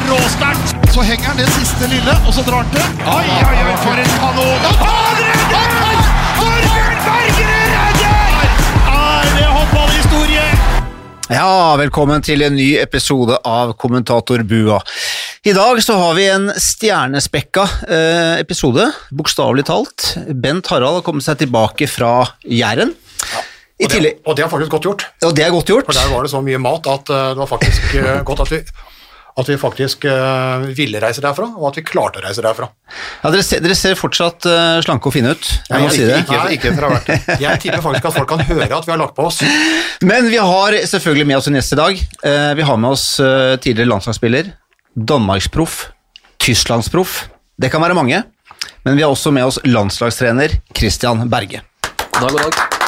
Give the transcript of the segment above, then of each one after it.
er råsterkt! Så henger han det siste lille, og så drar han til. Oi, oi, oi, for en kanon! Han redder! Torbjørn Bergerud redder! Er det håndballhistorie? Ja, velkommen til en ny episode av Kommentatorbua. I dag så har vi en stjernespekka eh, episode, bokstavelig talt. Bent Harald har kommet seg tilbake fra Jæren. Ja. Og det, og det har faktisk godt gjort, og det er godt gjort. for der var det så mye mat at eh, det var faktisk eh, godt at vi, at vi faktisk uh, ville reise derfra, og at vi klarte å reise derfra. Ja, dere, ser, dere ser fortsatt uh, slanke og fine ut, jeg må Nei, si det. Ikke, ikke etter å ha vært det. Jeg tipper faktisk at folk kan høre at vi har lagt på oss. Men vi har selvfølgelig med oss en gjest i dag. Uh, vi har med oss tidligere landslagsspiller, danmarksproff, tysklandsproff. Det kan være mange. Men vi har også med oss landslagstrener Christian Berge. God dag, god dag.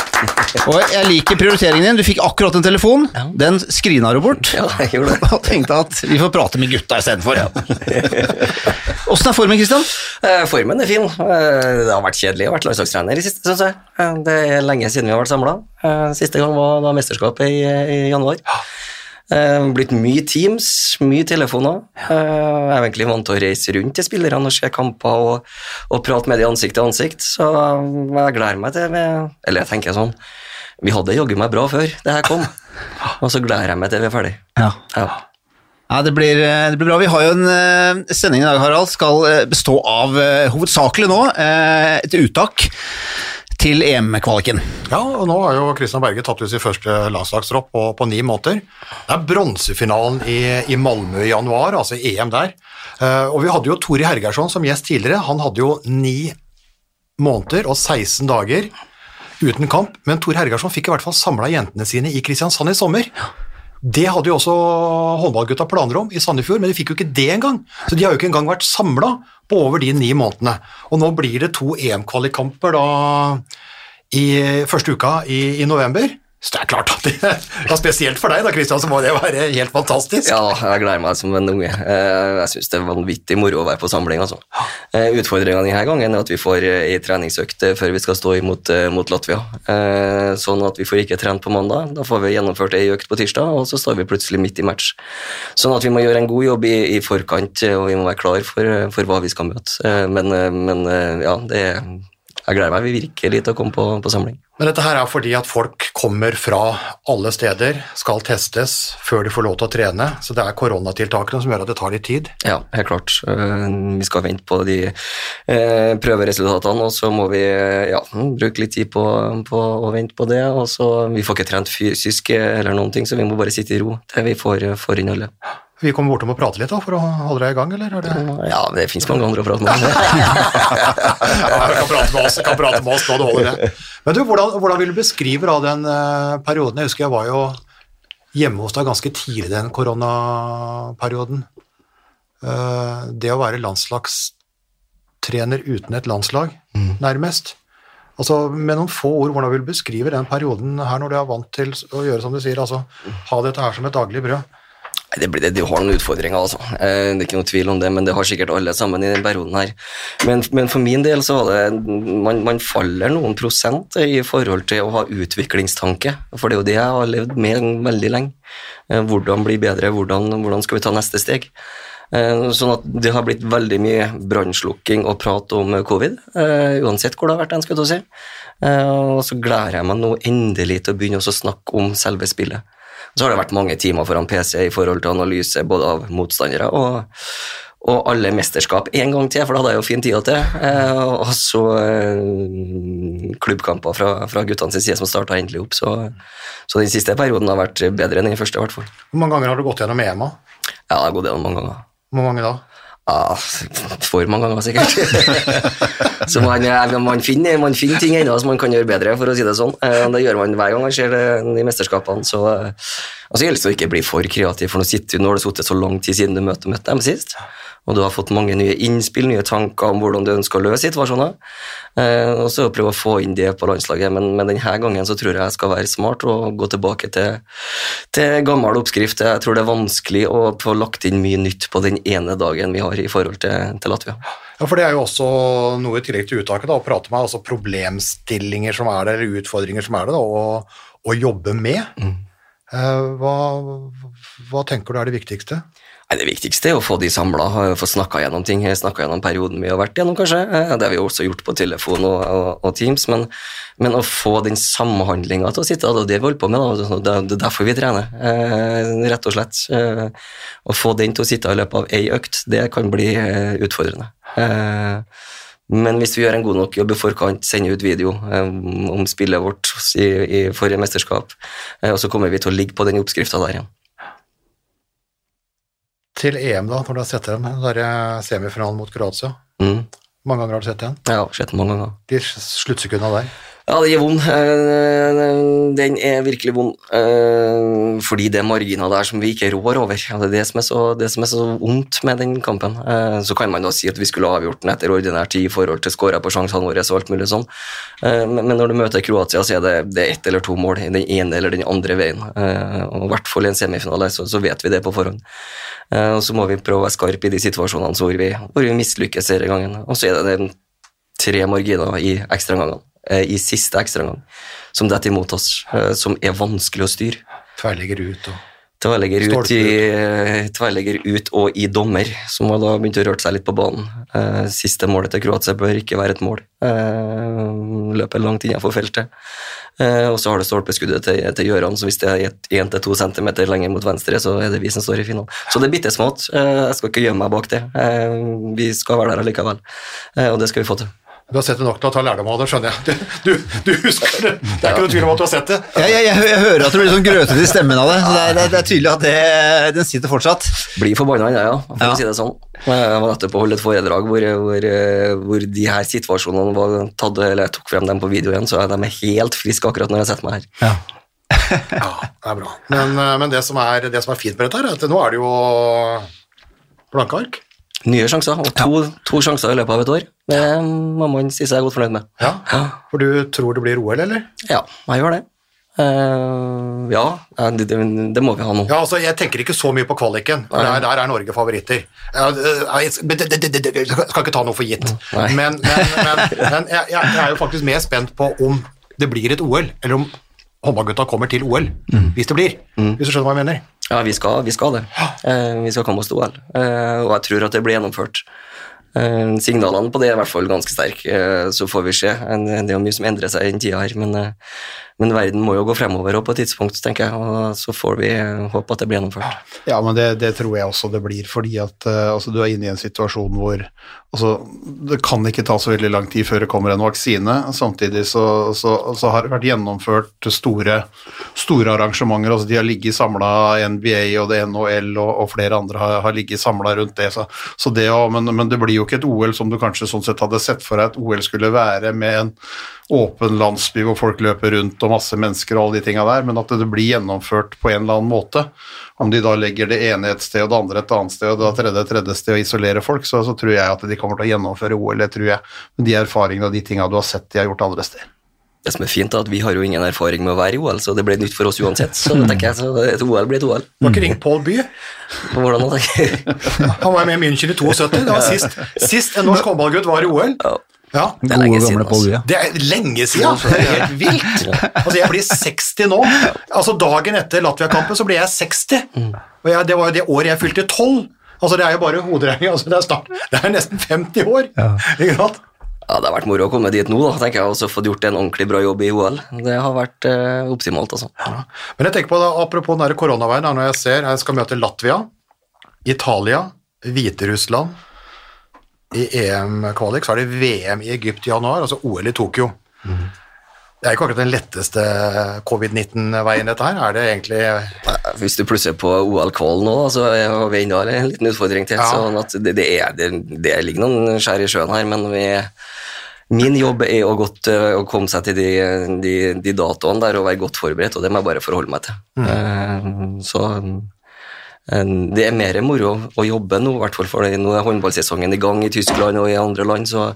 Og jeg liker prioriteringen din. Du fikk akkurat en telefon. Den skrina du bort. Ja, jeg gjorde det. Og tenkte at vi får prate med gutta istedenfor. Åssen er formen, Christian? Eh, Formen er fin. Eh, Det har vært kjedelig å være landslagstrener i siste, syns jeg. Eh, Det er lenge siden vi har vært samla. Siste gang var da mesterskapet i, i januar. Eh, Blitt mye Teams, mye telefoner. Eh, Jeg er egentlig vant til å reise rundt til spillerne og se kamper og, og prate med dem ansikt til ansikt, så jeg gleder meg til Eller jeg tenker sånn Vi hadde jaggu meg bra før det her kom, og så gleder jeg meg til vi er ferdig. Ja. Ja. Ja, det blir, eh, det blir bra. Vi har jo en eh, sending i dag, Harald, skal eh, bestå av eh, hovedsakelig nå eh, et uttak til EM-kvaliken. Ja, og nå har jo Kristian Berge tatt ut sin første landslagstropp på, på ni måneder. Det er bronsefinalen i, i Malmö i januar, altså EM der. Eh, og vi hadde jo Tori Hergersson som gjest tidligere. Han hadde jo ni måneder og 16 dager uten kamp, men Tor Hergersson fikk i hvert fall samla jentene sine i Kristiansand i sommer. Det hadde jo også håndballgutta planer om i Sandefjord, men de fikk jo ikke det engang. Så de har jo ikke engang vært samla på over de ni månedene. Og nå blir det to EM-kvalikkamper i første uka i, i november. Så det er klart at det ja, Spesielt for deg da, Kristian, så må det være helt fantastisk. Ja, jeg gleder meg som en unge. Eh, Jeg syns det er vanvittig moro å være på samling. Altså. Utfordringa denne gangen er at vi får eh, ei treningsøkt eh, før vi skal stå imot eh, mot Latvia. Eh, Sånn at vi får ikke trent på mandag. Da får vi gjennomført ei økt på tirsdag, og så står vi plutselig midt i match. Sånn at vi må gjøre en god jobb i, i forkant, eh, og vi må være klar for, eh, for hva vi skal møte. Eh, Men, eh, men eh, ja, det er jeg gleder meg virkelig til å komme på, på samling. Men dette her er fordi at folk kommer fra alle steder, skal testes før de får lov til å trene. Så det er koronatiltakene som gjør at det tar litt tid. Ja, helt klart. Eh, Vi skal vente på de eh, prøveresultatene, og så må vi ja, bruke litt tid på, på å vente på det. Og så, vi får ikke trent fysisk eh, eller noen ting, så vi må bare sitte i ro til vi får, får inn alle. Vi kommer bortom og prate litt da, for å holde deg i gang, eller? Er det... Ja, det fins mange andre å prate med. Ja, du kan prate med oss, kan prate med oss nå, det holder det. Men du, hvordan, hvordan vil du beskrive da den eh, perioden? Jeg husker jeg var jo hjemme hos deg ganske tidlig den koronaperioden. Eh, det å være landslagstrener uten et landslag, nærmest. Altså, Med noen få ord, hvordan vil du beskrive den perioden her når du er vant til å gjøre som du sier, altså ha dette her som et daglig brød? Det, blir, det, har noen utfordringer, altså. Eh, Det er ikke noe tvil om det, men det har sikkert alle sammen i den perioden her. Men, men for min del så var det man, man faller noen prosent i forhold til å ha utviklingstanke. For det er jo det jeg har levd med veldig lenge. Eh, Hvordan bli bedre, hvordan, hvordan skal vi ta neste steg? Eh, Sånn at det har blitt veldig mye brannslukking og prat om covid, uansett hvor det har vært, en skulle til å si. Og så gleder jeg meg nå endelig til å begynne å snakke om selve spillet. Så har det vært mange timer foran PC i forhold til analyse både av motstandere og, og alle mesterskap en gang til, for da hadde jeg jo fin tid til. Eh, og så eh, klubbkamper fra, fra guttene sin side som starta endelig opp. Så, så den siste perioden har vært bedre enn den første, i hvert fall. Hvor mange ganger har du gått gjennom EMA? Ja, jeg har gått gjennom mange ganger. Hvor mange da? Ja, for mange ganger, sikkert. så man, eh, man, finner, man finner ting ennå som man kan gjøre bedre, for å si det sånn. Eh, Det gjør man hver gang man ser det i mesterskapene. Så, altså, gjelder å ikke bli for kreativ, for nå, sitter, du- nå har det sittet så lang tid siden du møtte, møtte dem sist. Og du har fått mange nye innspill, nye tanker om hvordan du ønsker å løse situasjoner. Eh, og så prøve å få inn det på landslaget, men, men denne gangen så tror jeg jeg skal være smart og gå tilbake til, til gammel oppskrift. Jeg tror det er vanskelig å få lagt inn mye nytt på den ene dagen vi har i forhold til, til Latvia. Ja, for det er jo også noe i tillegg til uttaket, da, å prate med altså problemstillinger som er det, eller utfordringer som er det, da, og, og jobbe med. Eh, hva, hva tenker du er det viktigste? Det viktigste er å få de samla, få snakka gjennom ting. Snakka gjennom perioden vi har vært gjennom, kanskje. Eh, Det har vi også gjort på telefon og, og, og Teams. Men, men å få den samhandlinga til å sitte, det er det vi holder på med. Det er- er derfor vi trener, eh, rett og slett. Eh, Å få den til å sitte i løpet av ei økt, det kan bli utfordrende. Men hvis vi gjør en god nok jobb i forkant, sender ut video om spillet vårt i, i forrige mesterskap, og så kommer vi til å ligge på den oppskrifta der igjen. Til EM, da, når du har sett dem, den der semifinalen mot Kroatia. Mm. Mange ganger har du sett den? Ja, sett den mange ganger. De sluttsekundene der. Ja, det er vond. Eh, Den er virkelig vond. eh, Fordi det er marginer der som vi ikke rår over. Det er det som er så, det som er så vondt med den kampen. Eh, Så kan man da si at vi skulle avgjort den etter ordinær tid i forhold til skåra på sjansene våre og alt mulig sånn. Men når du møter Kroatia, så er det, det ett eller to mål i den ene eller den andre veien. Og i hvert fall i en semifinale, så, vet vi det på forhånd. Og så må vi prøve å være skarpe i de situasjonene hvor vi, hvor vi mislykkes denne gangen. Og så er det den tre marginer i ekstraomgangene, i siste ekstraomgang, som detter imot oss, eh, som er vanskelig å styre. Tverrligger ut og Tverrlegger ut, i, eh, tverrlegger ut og i dommer, som har da begynt å røre seg litt på banen. Eh, Siste målet til Kroatia bør ikke være et mål. Eh, Løper langt innenfor feltet. Eh, Og så har du stolpeskuddet til, til Gjøran, så hvis det er 1-2 cm lenger mot venstre, så er det vi som står i finalen. Så det er bitte smått. Eh, Jeg skal ikke gjemme meg bak det. Eh, Vi skal være der allikevel, Eh, og det skal vi få til. Du har sett det nok til å ta lærdom av det, skjønner jeg. Du, du husker det. Det er ikke noe tvil om at du har sett det. Jeg, jeg, jeg, jeg hører at det blir sånn grøtete i stemmen av det. så Det er, det det er tydelig at det, den sitter fortsatt. Blir forbanna, jeg, ja, for Ja. å si det sånn. Jeg var nettopp og holdt et foredrag hvor, hvor, eh, hvor de her situasjonene var tatt, eller jeg tok frem dem på video igjen, så de er helt friske akkurat når jeg setter meg her. Ja. Ja, det er bra. Men, eh, men det, som er, det som er fint med dette, her, er at nå er det jo blanke ark. Nye sjanser, og to, to sjanser i løpet av et år. Det må man si seg godt fornøyd med. Ja. For du tror det blir OL, eller? Ja, jeg gjør det. Uh, ja, det, det, det må vi ha nå. Ja, altså, Jeg tenker ikke så mye på kvaliken. Der, der er Norge favoritter. Ja, øh, jeg, skal ikke ta noe for gitt. Nei. Men, men, men, men jeg, jeg er jo faktisk mer spent på om det blir et OL, eller om håndballgutta kommer til OL. Hvis det blir. Hvis du skjønner hva jeg mener. Ja, vi skal, vi skal det. Eh, vi skal komme oss til OL, eh, og jeg tror at det blir gjennomført. Eh, signalene på det er i hvert fall ganske sterke, så får vi se. Det er mye som endrer seg i den tida her, men, men verden må jo gå fremover på et tidspunkt, tenker jeg, og så får vi håpe at det blir gjennomført. Ja, men det, det tror jeg også det blir, fordi at eh, altså, du er inne i en situasjon hvor altså, det kan ikke ta så veldig lang tid før det kommer en vaksine. Samtidig så, så, så har det vært gjennomført store, store arrangementer. altså De har ligget samla, NBA og det NHL og, og flere andre har, har ligget samla rundt det. Så, så det men, men det blir jo ikke et OL som du kanskje sånn sett hadde sett for deg at OL skulle være, med en åpen landsby hvor folk løper rundt og masse mennesker og alle de tinga der, men at det blir gjennomført på en eller annen måte. Om de da legger det ene et sted og det andre et annet sted og det tredje et tredje sted og isolerer folk, så, så tror jeg at de kommer til å gjennomføre OL, det tror jeg. Med de erfaringene og de tinga du har sett de har gjort andre steder. Det som er fint, er at vi har jo ingen erfaring med å være i OL, så det blir nytt for oss uansett. Så det tenker jeg, så et OL blir et OL. Du har ikke ringt Pål By? Hvordan da? Han var med i München i 72. Det var sist, sist en norsk håndballgutt var i OL. Ja. Ja. Det er lenge siden, altså. Det er lenge siden. Det er helt vilt. Altså, jeg blir 60 nå. Altså, dagen etter Latvia-kampen så ble jeg 60. Og jeg, det var jo det året jeg fylte 12. Altså, det er jo bare hoderegning. Altså, det, det er nesten 50 år. Ikke sant? Ja, Det har vært moro å komme dit nå, da, tenker jeg, og så fått gjort en ordentlig bra jobb i OL. Det har vært eh, optimalt, altså. Men jeg tenker på da, apropos den koronaveien, når jeg ser jeg skal møte Latvia, Italia, Hviterussland i EM-kvalik, så er det VM i Egypt i januar, altså OL i Tokyo. Det er ikke akkurat den letteste covid-19-veien dette her, er det egentlig Hvis du plusser på OL-kvalen nå, så har vi enda en liten utfordring til. Ja. sånn det, det, er, det, det ligger noen skjær i sjøen her, men vi, min jobb er å, godt, eh, å komme seg til de, de, de datoene der og være godt forberedt, og det må jeg bare forholde meg til. Mm. så eh, det er mer moro å jobbe nå, i hvert fall for nå er håndballsesongen i gang i Tyskland og i andre land, så,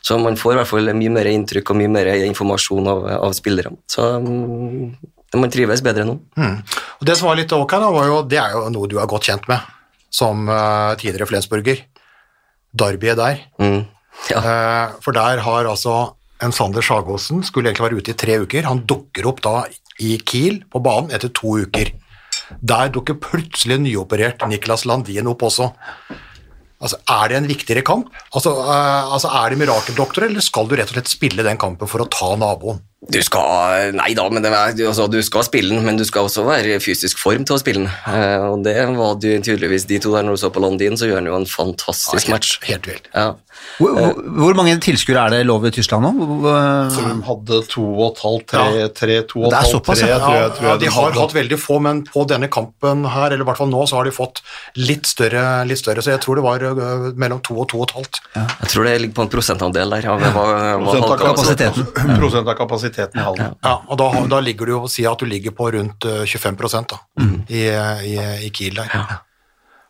så man får i hvert fall mye mer inntrykk og mye mer informasjon av, av spillerne. Så mm, man trives bedre nå. Mm. Og Det som var litt ok, da, var jo, det er jo noe du er godt kjent med som uh, tidligere Flensburger. Derbyet der. Mm. Ja. Uh, for der har altså en Sander Sagåsen skulle egentlig være ute i tre uker. Han dukker opp da i Kiel på banen etter to uker. Der dukker plutselig nyoperert Niklas Landin opp også. Altså, Er det en viktigere kamp? Altså, eh, altså Er det mirakeldoktor, eller skal du rett og slett spille den kampen for å ta naboen? Du skal Nei da, men det er, du- altså, du skal spille den, men du skal også være i fysisk form til å spille den. Eh, og det var du tydeligvis de to der når du så på Londin, så gjør han jo en fantastisk Ja, match. Helt, vilt. Ja. Hvor, hvor, hvor mange tilskuere er det lov i Tyskland nå? Så de hadde to og et halvt, tre, tre, to og et halvt, såpass, tre, ja. tror jeg. Tror ja, jeg de har hatt veldig få, men på denne kampen her, eller i hvert fall nå, så har de fått litt større, litt større så jeg tror det var øh, mellom to og to og et halvt. Jeg tror det ligger på en prosentandel der. Av hva, hva Prosent av kapasiteten. Prosent av kapasiteten i hallen. Ja, og da, da ligger du jo si at du ligger på rundt øh, 25 da, i, i, i Kiel der.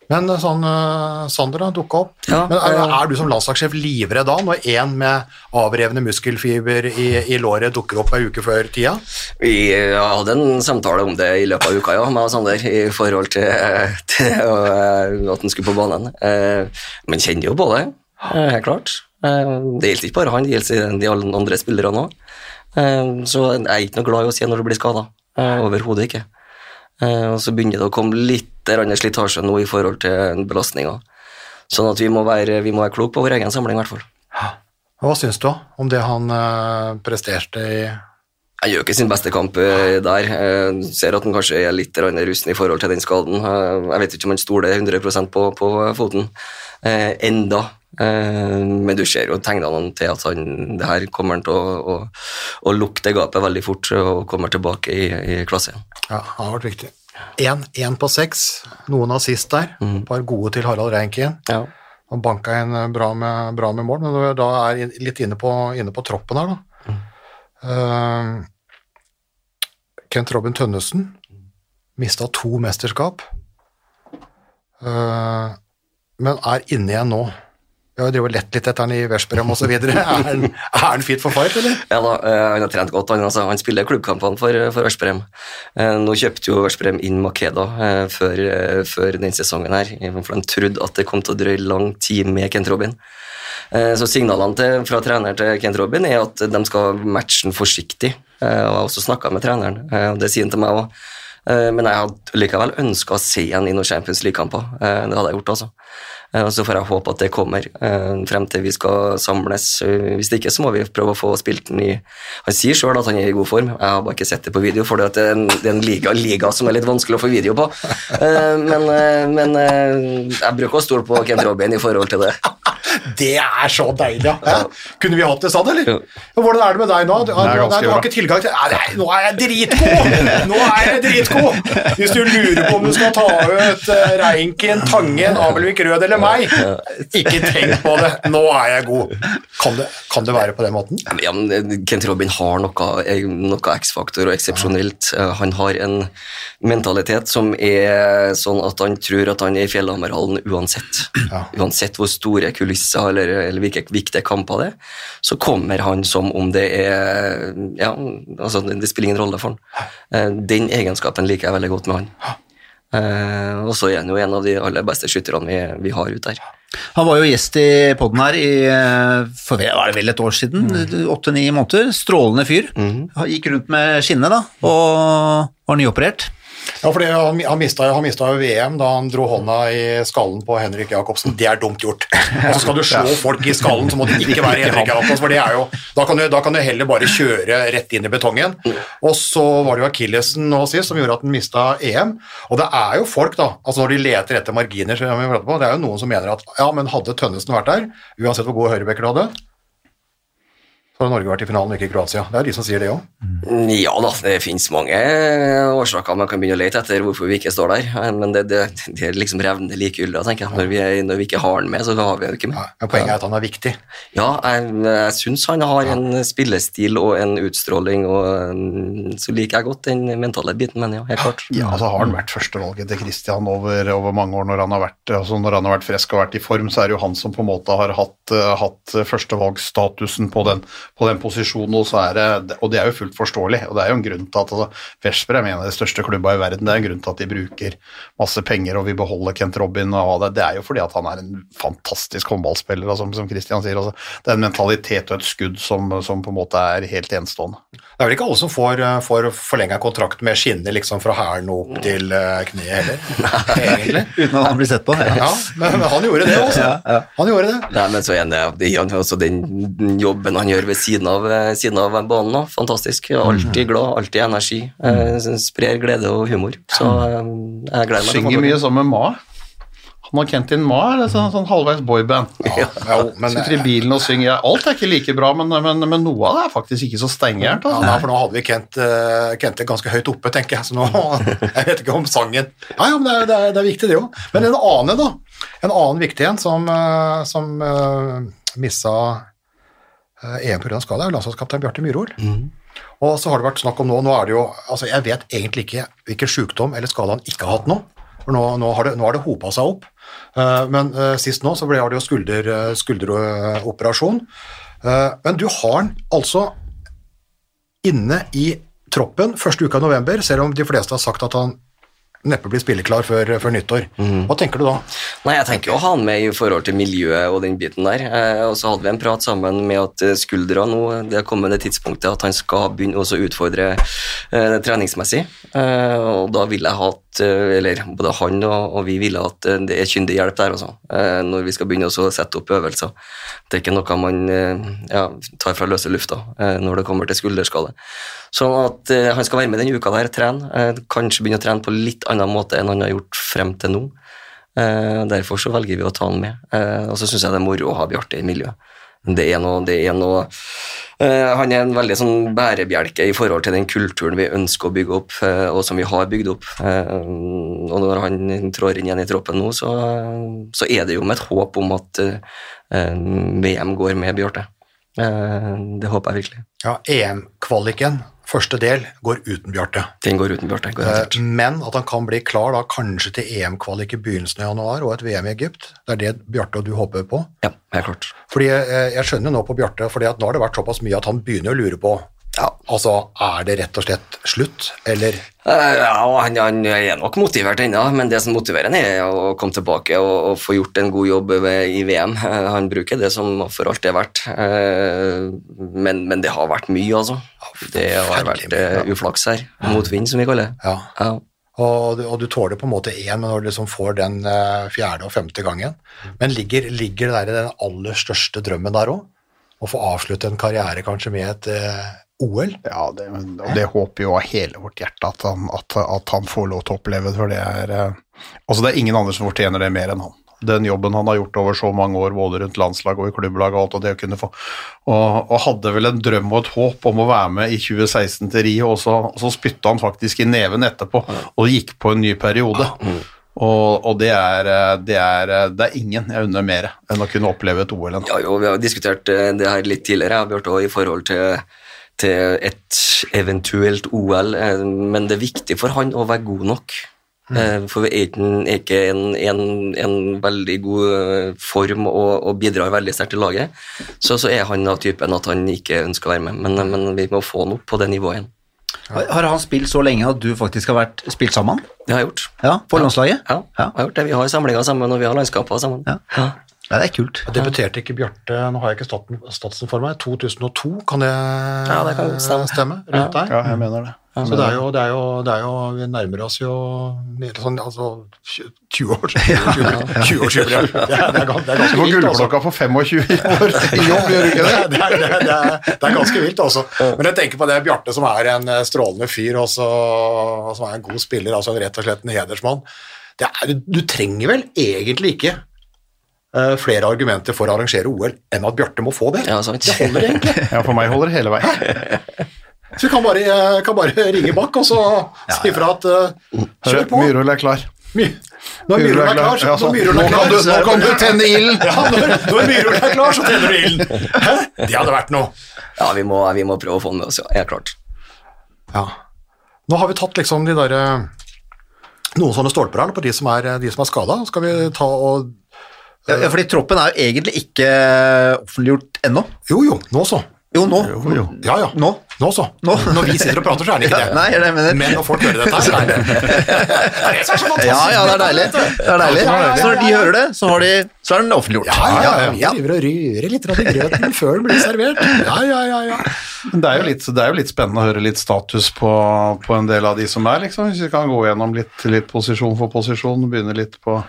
Men øh, sånn, øh, Sander har dukket opp. Ja, Men er, er du som landslagssjef livredd da, når en med avrevne muskelfiber i, i låret dukker opp ei uke før tida? Vi hadde en samtale om det i løpet av uka, ja, meg og Sander, i forhold til, til eh, at han skulle på banen. Eh, Men kjenner jo på det, eh, helt klart. Eh, Det gjelder ikke bare han, det gjelder de andre spillerne òg. Så jeg er ikke noe glad i å se når du blir skada. Overhodet ikke. Eh, Og så begynner det å komme litt slitasje nå i forhold til belastninga. Sånn at vi må være, vi må være kloke på vår egen samling, i hvert fall. Hva syns du om det han øh, presterte i Han gjør ikke sin beste kamp eh, der. Jeg ser at han kanskje er litt rusten i forhold til den skaden. Eh, jeg vet ikke om han stoler 100% på, på foten eh, enda. Eh, men du ser jo tegnene til at han, det her kommer han til å, å, å lukte gapet veldig fort og kommer tilbake i, i klasse. Ja, det har vært viktig. Én på seks, noen assist der. Et par gode til Harald Reinkin. Ja. Han banka en eh, bra med, bra med mål, men da er jeg litt inne på, inne på troppen her, da. Eh, Kent Robin Tønnesen mista to mesterskap, uh, men er inne igjen nå. Vi har jo lett litt etter han i Veszprem osv. Er, han- er han fit for fight, eller? Ja da, eh, han har trent godt. Han, altså, han spiller klubbkampene for, for Veszprem. Eh, nå kjøpte jo Veszprem inn Makeda eh, før, eh, før den sesongen her, for de trodde at det kom til å drøye lang tid med Kent Robin. Eh, så signalene til, fra trener til Kent Robin er at de skal matche den forsiktig. Eh, jeg har også snakka med treneren, eh, og det sier han til meg òg. Men jeg hadde likevel ønska å se han i noen Champions League-kamper. Eh, Det hadde jeg gjort, altså. Eh, Og så får jeg håpe at det kommer eh, frem til vi skal samles. Eh, Hvis det ikke, så må vi prøve å få spilt den i Han sier sjøl at han er i god form, jeg har bare ikke sett det på video, for det er en, det er en liga, liga som er litt vanskelig å få video på. Men, men jeg bruker å stole på Kent Robin i forhold til det. Det er så deilig, ja. Kunne vi hatt det sånn, eller? Hvordan er det med deg nå? Du, er nei, du har ikke tilgang til Nei, nå er jeg dritgod! Nå er jeg dritgod! Hvis du lurer på om du skal ta ut uh, Reinken, Tangen, Abelvik Rød eller meg, ikke tenk på det. Nå er jeg god. Kan det, kan det være på den måten? Ja, men- Kent Robin har noe, eh, noe X-faktor og eksepsjonelt. Eh, Han har en mentalitet som er sånn at han tror at han er i Fjellhammerhallen uansett. Ja. Uansett hvor store kulisser eller, eller hvilke viktige kamper det så kommer han som om det er Ja, altså det, spiller ingen rolle for han. Eh, Den egenskapen liker jeg veldig godt med han. Eh, og så er han jo en av de aller beste skytterne vi, vi har ute her. Han var jo gjest i podden her i, eh, for var det vel et år siden, åtte-ni måneder. Strålende fyr. Mm. Gikk rundt med skinne da, og var nyoperert. Ja, for han, han mista han mista jo VM da han dro hånda i skallen på Henrik Jacobsen. Det er dumt gjort. Og så skal du slå folk i skallen, så må det ikke være Henrik Jacobsen. For det er jo, da, kan du, da kan du heller bare kjøre rett inn i betongen. Og så var det jo Akillesen nå sist som gjorde at han mista EM. Og det er jo folk, da, altså når de leter etter marginer, så, vi på, det er jo noen som mener at ja, men hadde Tønnesen vært der, uansett hvor god høyrebekker du hadde, så har Norge vært i finalen, ikke Kroatia. Det er de som sier det òg. Ja da, det finnes mange årsaker man kan begynne å lete etter hvorfor vi ikke står der, men det, det, det er liksom revnende likegyldig, tenker jeg. Når vi, er, når vi ikke har den med, så har vi den ikke med. Men poenget er at han er viktig. Ja, jeg, jeg syns han har en spillestil og en utstråling, og mm, så liker jeg godt den mentale biten, men ja, helt klart. Ja, så har han vært førstevalget til Christian over, over mange år når han, har vært, altså når han har vært frisk og vært i form, så er det jo han som på en måte har hatt, eh, hatt førstevalgsstatusen på den på den posisjonen, og, så er det, og det er jo fullt forståelig. Og det er jo en grunn til at altså, Vesper er en av de største klubba i verden. Det er en grunn til at de bruker masse penger og vil beholde Kent Robin. og det, det er jo fordi at han er en fantastisk håndballspiller, altså, som, som Christian sier. Altså, det er en mentalitet og et skudd som, som på en måte er helt enestående. Det er vel ikke alle som får, eh, får forlenga kontrakt med skinner liksom fra hælen og opp til eh, kneet heller, egentlig. Uten at han blir sett på. Ja. Ja, men, men han gjorde det også. Ja, ja. Han gjorde det. Nei, men så er det, er også den jobben han gjør ved siden av, eh, siden av banen. òg. Fantastisk. Alltid glad, alltid energi. Eh, sprer glede og humor. Så eh, jeg gleder meg Synger mye sammen med Ma. Han og Kentin Ma er sånn, sånn halvveis boyband. Ja, ja, men, Sitter i bilen og synger. Alt er ikke like bra, men, men, men noe av det er faktisk ikke så steingærent. ja, Altså. Ja, for nå hadde vi Kent, uh, Kent ganske høyt oppe, tenker jeg. Så nå, jeg vet ikke om sangen Ja, ja, men det er, det er, det er viktig, det òg. Men en annen, da. En annen viktig en som, som uh, missa EM pga. skade, er landslagskaptein Bjarte Myhrol. Og så har det vært snakk om nå Nå er det jo Altså, jeg vet egentlig ikke hvilken sykdom eller skade han ikke har hatt nå. For nå, nå har det, nå har det hopa seg opp. Eh, men eh, sist nå så ble det jo skulder, eh, skulderoperasjon. Eh, men du har han altså inne i troppen første uka i november, selv om de fleste har sagt at han neppe blir spilleklar før, før nyttår. Hva tenker du da? Nei, jeg tenker å ha han med i forhold til miljøet og den biten der. Eh, og så hadde vi en prat sammen med at eh, skuldra nå, det har kommet det tidspunktet at han skal begynne også å utfordre eh, treningsmessig. Eh, og da vil jeg ha at, eller både han og, og vi ville at det er kyndig hjelp der altså. når vi skal begynne også å sette opp øvelser. Det er ikke noe man ja, tar fra løse lufta når det kommer til skulderskade. Sånn at eh, han skal være med denne uka der, trene. Eh, kanskje begynne å trene på litt annen måte enn han har gjort frem til nå. Eh, derfor så velger vi å ta han med. Eh, og så syns jeg det er moro å ha Bjarte i miljøet. Det er noe, det er noe eh, Han er en veldig sånn bærebjelke i forhold til den kulturen vi ønsker å bygge opp, eh, og som vi har bygd opp. Og når han trår inn igjen i troppen nå, så, så er det jo med et håp om at VM går med Bjarte. Det håper jeg virkelig. Ja, EM-kvaliken, første del, går uten Bjarte. Den går uten Bjarte, garantert. Eh, Men at han kan bli klar da kanskje til EM-kvalik i begynnelsen av januar og et VM i Egypt, det er det Bjarte og du håper på. Ja, helt klart. Fordi eh, Jeg skjønner nå på Bjarte, at nå har det vært såpass mye at han begynner å lure på Ja. Altså, er det rett og slett slutt, eller Eh, Ja, han, han er nok motivert ennå, men det som motiverer han er å komme tilbake og, og få gjort en god jobb i VM. Eh, Han bruker det som for alt det er verdt, Eh, men, men det har vært mye, altså. Det har vært uflaks her. Motvind, som vi kaller det. Ja. Ja. Og, du- og du tåler på en måte én, men når du liksom får den fjerde og femte gangen Men ligger, ligger det der i den aller største drømmen der òg? Å få avslutte en karriere kanskje med et OL? Ja, det, og det håper jo av hele vårt hjerte at han, at, at han får lov til å oppleve det, for det er eh, Altså, det er ingen andre som fortjener det mer enn han. Den jobben han har gjort over så mange år, både rundt landslag og i klubblag og alt, og det å kunne få Og, og hadde vel en drøm og et håp om å være med i 2016 til Rio, og så, og så spytta han faktisk i neven etterpå og gikk på en ny periode. Og, og det, er, eh, det, er, eh, det er ingen jeg unner mer enn å kunne oppleve et OL. Ja, jo, vi har diskutert det her litt tidligere, Bjarte, i forhold til, til et eventuelt OL, eh, men det er viktig for han å være god nok. Mm. For er ikke han er ikke en, en, en veldig god eh, form og, og bidrar veldig sterkt til laget, så, så er han av typen at han ikke ønsker å være med, men, men vi må få han opp på det nivået igjen. Har har han spilt så lenge at du faktisk har vært spilt sammen? Det har jeg gjort. Ja, på landslaget? Ja, jeg har gjort det. Vi har samlinger sammen, og vi har landskaper sammen. Ja. Ja, det er kult. Jeg Debuterte ikke Bjarte Nå har jeg ikke statsen for meg. 2002, kan det, Ja, det kan stemme. stemme? Rundt der? Ja, jeg mener det. Så det er, jo, det, er jo, det er jo Vi nærmer oss jo nede sånn, altså 20 år 20 år, 20 år. det, er det er ganske får vilt, altså. gullklokka for 25 år i jobb, gjør du ikke det? Det er, det, ganske vilt, altså. Men jeg tenker på det Bjarte, som er en eh, strålende fyr, og som er en god spiller, altså en rett og slett en hedersmann. Det er, du trenger vel egentlig ikke flere argumenter for å arrangere OL enn at Bjarte må få det. Ja, sant. Det holder egentlig. Ja, for meg holder det hele veien. Så vi kan bare, eh, kan bare ringe bak og så si ifra at uh, kjør på. Myhrvold er klar. My, når Myhrvold er klar, så, når er kan klar, du, nå kan du tenne ilden! ja, når, når Myhrvold er klar, så tenner du ilden. Hæ? Det hadde vært noe. Ja, vi må, vi må prøve å få den med oss, ja. Helt klart. Ja. Nå har vi tatt liksom de der eh, noen sånne stolper her på de som er, de som er skada. Skal vi ta og Ja, fordi troppen er jo egentlig ikke offentliggjort ennå. Jo, jo, nå så. Jo, nå. Jo, jo. Ja, ja. Nå. Nå så. Nå. Når vi sitter og prater, så er det ikke det. Nei, det er mener. Men når folk hører dette, så er det det. er det som er så fantastisk. Ja, ja, det er deilig. Det er deilig. Så når de hører det, så, har de, så er den offentliggjort. Ja, ja, ja. Vi driver og rører litt i grøten før den blir servert. Ja, ja, ja, ja. Men det er, jo litt, det er jo litt spennende å høre litt status på, på en del av de som er, liksom. Hvis vi kan gå gjennom litt, litt posisjon for posisjon, begynne litt på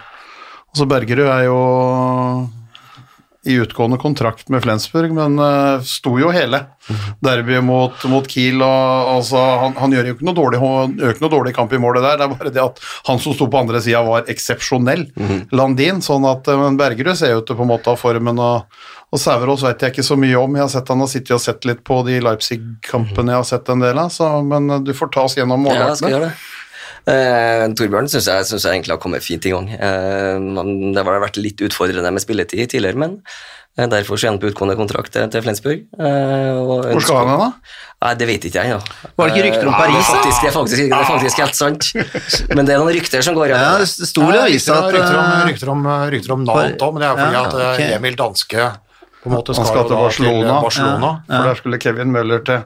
Altså Bergerud er jo i utgående kontrakt med Flensburg, men uh, sto jo hele derbyet mot, mot Kiel. og altså, han, han gjør jo ikke noe, dårlig, ikke noe dårlig kamp i målet der, det er bare det at han som sto på andre sida var eksepsjonell, Landin. sånn at uh, men Bergerud ser jo ut til på en måte ha formen og, og Sauerås vet jeg ikke så mye om. Jeg har sett han har sittet og sett litt på de Leipzig-kampene jeg har sett en del av, så, men uh, du får ta oss gjennom Ja, målvaktene. det. Eh, Torbjørn syns jeg, synes jeg egentlig har kommet fint i gang. Eh, det har vært litt utfordrende med spilletid tidligere, men eh, derfor så er han på utgående kontrakt til, til Flensburg. Eh, og Hvor skal han hen, da? Nei, Det vet ikke jeg, ja. Var det ikke rykter om Eh, Paris, er faktisk, det er faktisk, det er faktisk helt sant. Men det er noen rykter som går. Ja, det sto i avisa at rykter, om, eh, rykter, om, rykter om navn òg, men det er fordi Ja, at eh. Emil Danske på en måte Han skal jo til da Barcelona. Barcelona. For der skulle Kevin Møller til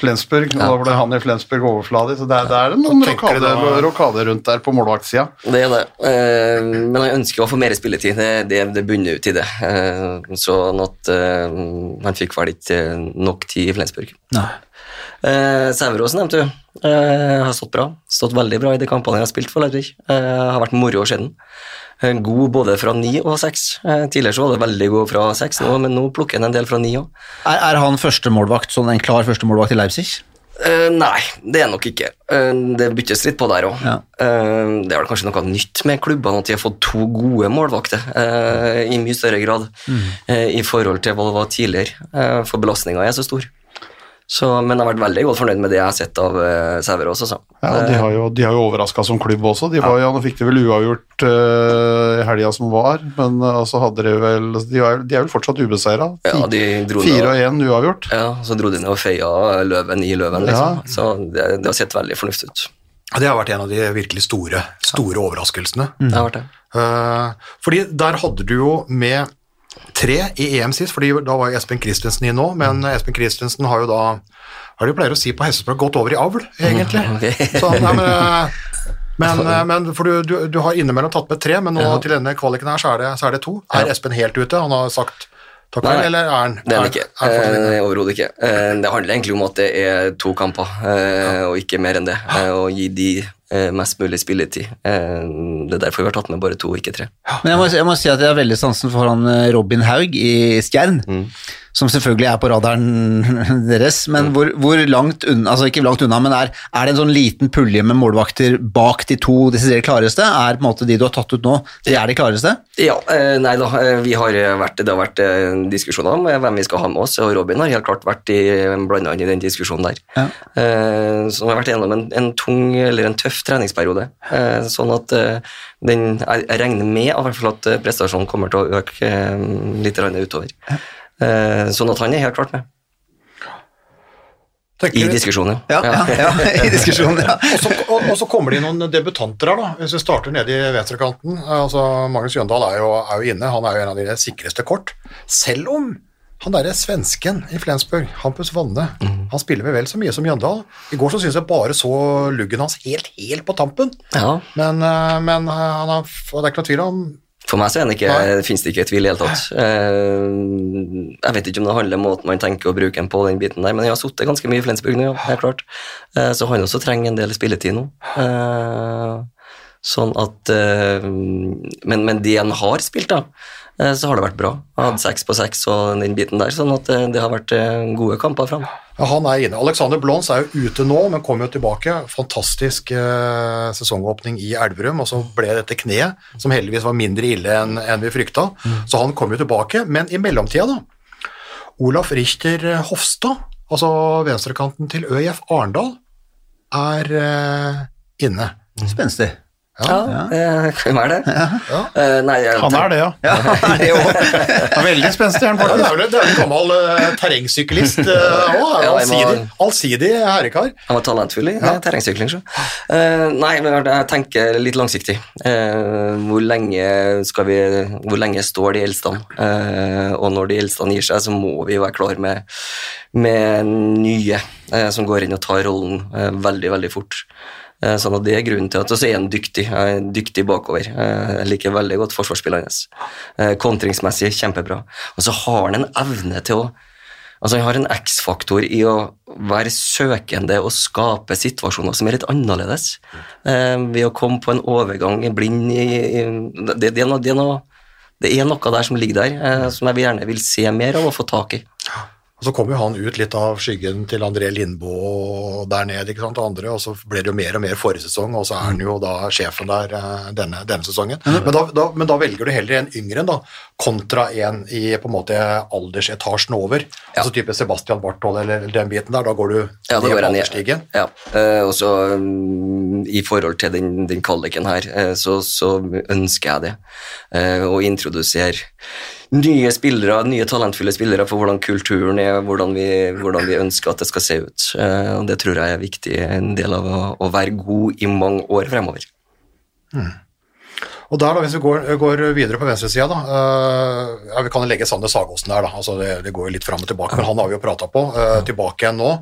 Flensburg, og da ble han i Flensburg overfladig. Så det er, det er noen rokader, da? rokader rundt der på målvaktsida. Det er det. Eh, men han ønsker å få mer spilletid. Det, det, det bunner ut i det. Eh, sånn at eh, han fikk vel ikke nok tid i Flensburg. Nei. Eh, Sæverås nevnte du. Eh, har stått bra. Stått veldig bra i de kampene jeg har spilt for Leipzig. Eh, har vært moro å se den. Eh, God både fra ni og seks. Eh, tidligere så var det veldig god fra seks, nå, men nå plukker han en del fra ni òg. Er, er han førstemålvakt, sånn en klar førstemålvakt i Leipzig? Uh, nei, det er nok ikke. Uh, det byttes litt på der òg. Ja. Uh, det er vel kanskje noe nytt med klubbene at de har fått to gode målvakter i mye større grad eh, i forhold til hva det var tidligere, for belastninga er så stor. Så, men jeg har vært veldig godt fornøyd med det jeg har sett av uh, Sæverås. Altså. Ja, de har jo, de har jo overraska som klubb også. De var, ja. Nå fikk de vel uavgjort uh, helga som var, men uh, så hadde de vel De er, de er vel fortsatt ubeseira. Ja, de dro Fire og én uavgjort. Ja, så dro de ned og feia løven i løven, liksom. Ja. Så det, det har sett veldig fornuftig ut. Ja, Det har vært en av de virkelig store, store overraskelsene. Det har vært det. Uh, fordi der hadde du jo med tre i EM sist, fordi da var Espen Christensen i nå, men Espen Christensen har jo da hva er det de pleier å si på hestespråk, gått over i avl, egentlig. Ok. Så, nei, men, eh, men, eh, men for du, du, du har innimellom tatt med tre, men nå til denne kvaliken her så er det, så er det to. Er Espen helt ute? Han har sagt takk for eller er han Det er han ikke. Eh, Overhodet ikke. Det handler egentlig om at det er to kamper, og ikke mer enn det. Og gi de mest mulig spilletid. Eh, det er derfor vi har tatt med bare to, ikke tre. Men jeg må, jeg må si at jeg har veldig sansen for han eh, Robin Haug i Stjern, som selvfølgelig er på radaren deres, men hvor, hvor langt unna, altså ikke langt unna, men er, er det en sånn liten pulje med målvakter bak de to desidert klareste? Er på en måte de du har tatt ut nå, de er de klareste? Ja, eh, nei da, eh, vi har vært, det har vært eh, diskusjoner om eh, hvem vi skal ha med oss, og Robin har helt klart vært blanda inn i den diskusjonen der. Ja. Eh, så vi har vært gjennom en, en tung eller en tøff treningsperiode, eh, sånn at eh, den, jeg, regner med hvert fall at eh, prestasjonen kommer til å øke eh, litt utover. Eh, sånn at han er helt klart med. Tenker I diskusjonen, Ja, ja, ja i diskusjonen, ja. Og så, og, og så kommer det inn noen debutanter her, da. Hvis vi starter nede i venstrekanten. Altså, Magnus Jøndal er jo, er jo inne, han er jo en av de sikreste kort. Selv om han derre svensken i Flensburg, Hampus Wanne, han spiller med vel så mye som Jøndal. I går så syns jeg bare så luggen hans helt, helt på tampen. Ja, Men, eh, men eh, han har, det er ikke noe tvil om For meg så er den ikke, finnes det ikke tvil i det hele tatt. Eh, jeg vet ikke om det handler om måten man tenker å bruke den på, den biten der, men jeg har sittet ganske mye i Flensburg nå, det helt klart. Eh, så han også trenger en del spilletid nå. Eh, sånn at men, men det han har spilt, da, så har det vært bra. Han hadde seks på seks og den biten der, sånn at eh, det har vært eh, gode kamper fram. Ja, han er inne. Alexander Blons er jo ute nå, men kommer jo tilbake. Fantastisk eh, sesongåpning i Elverum, og så ble dette kneet, som heldigvis var mindre ille enn en vi frykta. Så han kommer jo tilbake. Men i mellomtida, da. Olaf Richter Hofstad, altså venstrekanten til ØIF Arendal, er eh, inne. Spenstig. Ja, hvem er det. Eh, nei, jeg Han er det, ja. Ja, han er det er veldig spenstig, Ja, det er vel en gammel uh, terrengsyklist òg. Ja, allsidig, allsidig herrekar. Han var talentfull i ja. terrengsykling. så. Eh, nei, men jeg tenker litt langsiktig. Uh, hvor, lenge skal vi, hvor lenge står de eldstene? Uh, og når de eldstene gir seg, så må vi være klar med, med nye eh, som går inn og tar rollen eh, veldig, veldig fort. Eh, Sånn at Det er grunnen til at også er han dyktig. Dyktig bakover. Eh, Jeg liker veldig godt forsvarsspillet hans. Eh, Kontringsmessig kjempebra. Og så har han en evne til å Altså Han har en X-faktor i å være søkende og skape situasjoner som er litt annerledes. Ved å komme på en overgang blind det, det, er noe, det, er noe, er der som ligger der, som jeg gjerne vil se mer av og få tak i. Og Så kom jo han ut litt av skyggen til André Lindboe der nede, ikke sant, og andre, og så ble det jo mer og mer forrige sesong, og så er han jo da sjefen der eh, denne, denne sesongen. Men da, da, men da velger du heller en yngre da, kontra en i på en måte aldersetasjen over. Altså type Sebastian Barthold eller den biten der, da går du Ja, ned går på jeg alderstigen. Ja, eh, og så mm, i forhold til den, den kvaliken her, eh, så, så ønsker jeg det. Å introdusere nye spillere, nye talentfulle spillere for hvordan kulturen er, hvordan vi, hvordan vi ønsker at det skal se ut. Eh, Og det tror jeg er viktig, en del av å, å være god i mange år fremover. Og der da, hvis vi går, går videre på venstresida, da, øh, ja, vi kan legge Sander Sagåsen der, da, altså det, det går jo litt fram og tilbake, men han har vi jo prata på, Uh, tilbake igjen nå.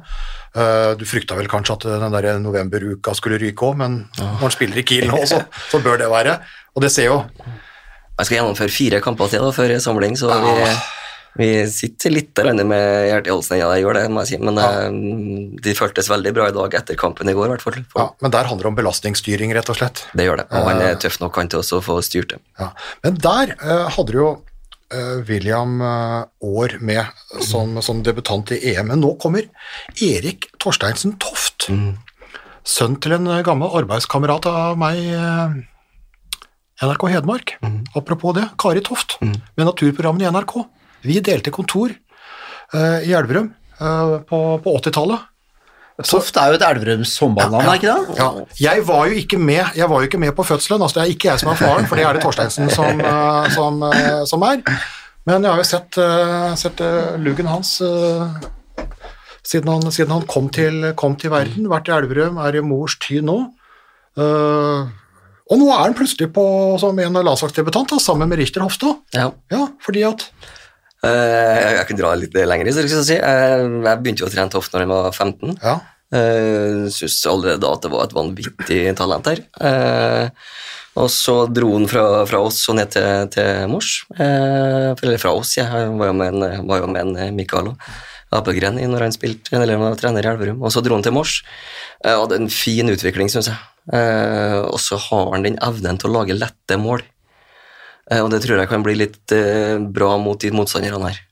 Du frykta vel kanskje at den der novemberuka skulle ryke òg, men når han spiller i Kiel nå, så, så bør det være. Og det ser jo Jeg skal gjennomføre fire kamper til da, før samling, så vi, vi sitter litt med hjertet i halsen. Ja, jeg gjør det, må jeg si, men ja. de føltes veldig bra i dag etter kampen i går, i hvert fall. ja, Men der handler det om belastningsstyring, rett og slett. Det gjør det, og han er tøff nok han til å få styrt det. Ja. Men der uh, hadde du jo uh, William År uh, med som, som debutant i EM, men nå kommer Erik Torsteinsen Toft. Sønn til en gammel arbeidskamerat av meg, NRK Hedmark. Apropos det, Kari Toft, med naturprogrammene i NRK. Vi delte kontor uh, i Elverum uh, på, på 80-tallet. Toft er jo et Elverums håndballnavn, er ikke det? Ja, jeg var jo ikke med, jeg var jo ikke med på fødselen, altså det er ikke jeg som er faren, for det er det Torsteinsen som, eh, som, som er. Men jeg har jo sett, sett luggen hans siden han, siden han kom, til, kom til verden, vært i Elverum, er i mors ty nå. Eh, og nå er han plutselig på, som en landslagsdebutant sammen med Richter Hofstad. Ja. Ja, fordi at uh, jeg kan dra litt lenger, så skal jeg si. Eh, jeg begynte jo å trene Toft når jeg var 15. Ja, Uh, Syns allerede da at det var et vanvittig talent her. Uh, og så dro han fra, fra oss og ned til, til Mors. Eh, eller fra oss, jeg var jo med en, var jo med en Mikael Mikael Apegren i når han spilte, eller var trener i Elverum. Og så dro han til Mors. Eh, hadde en fin utvikling, syns jeg. Eh, og så har han den evnen til å lage lette mål. Eh, og det tror jeg kan bli litt bra mot de motstanderne her.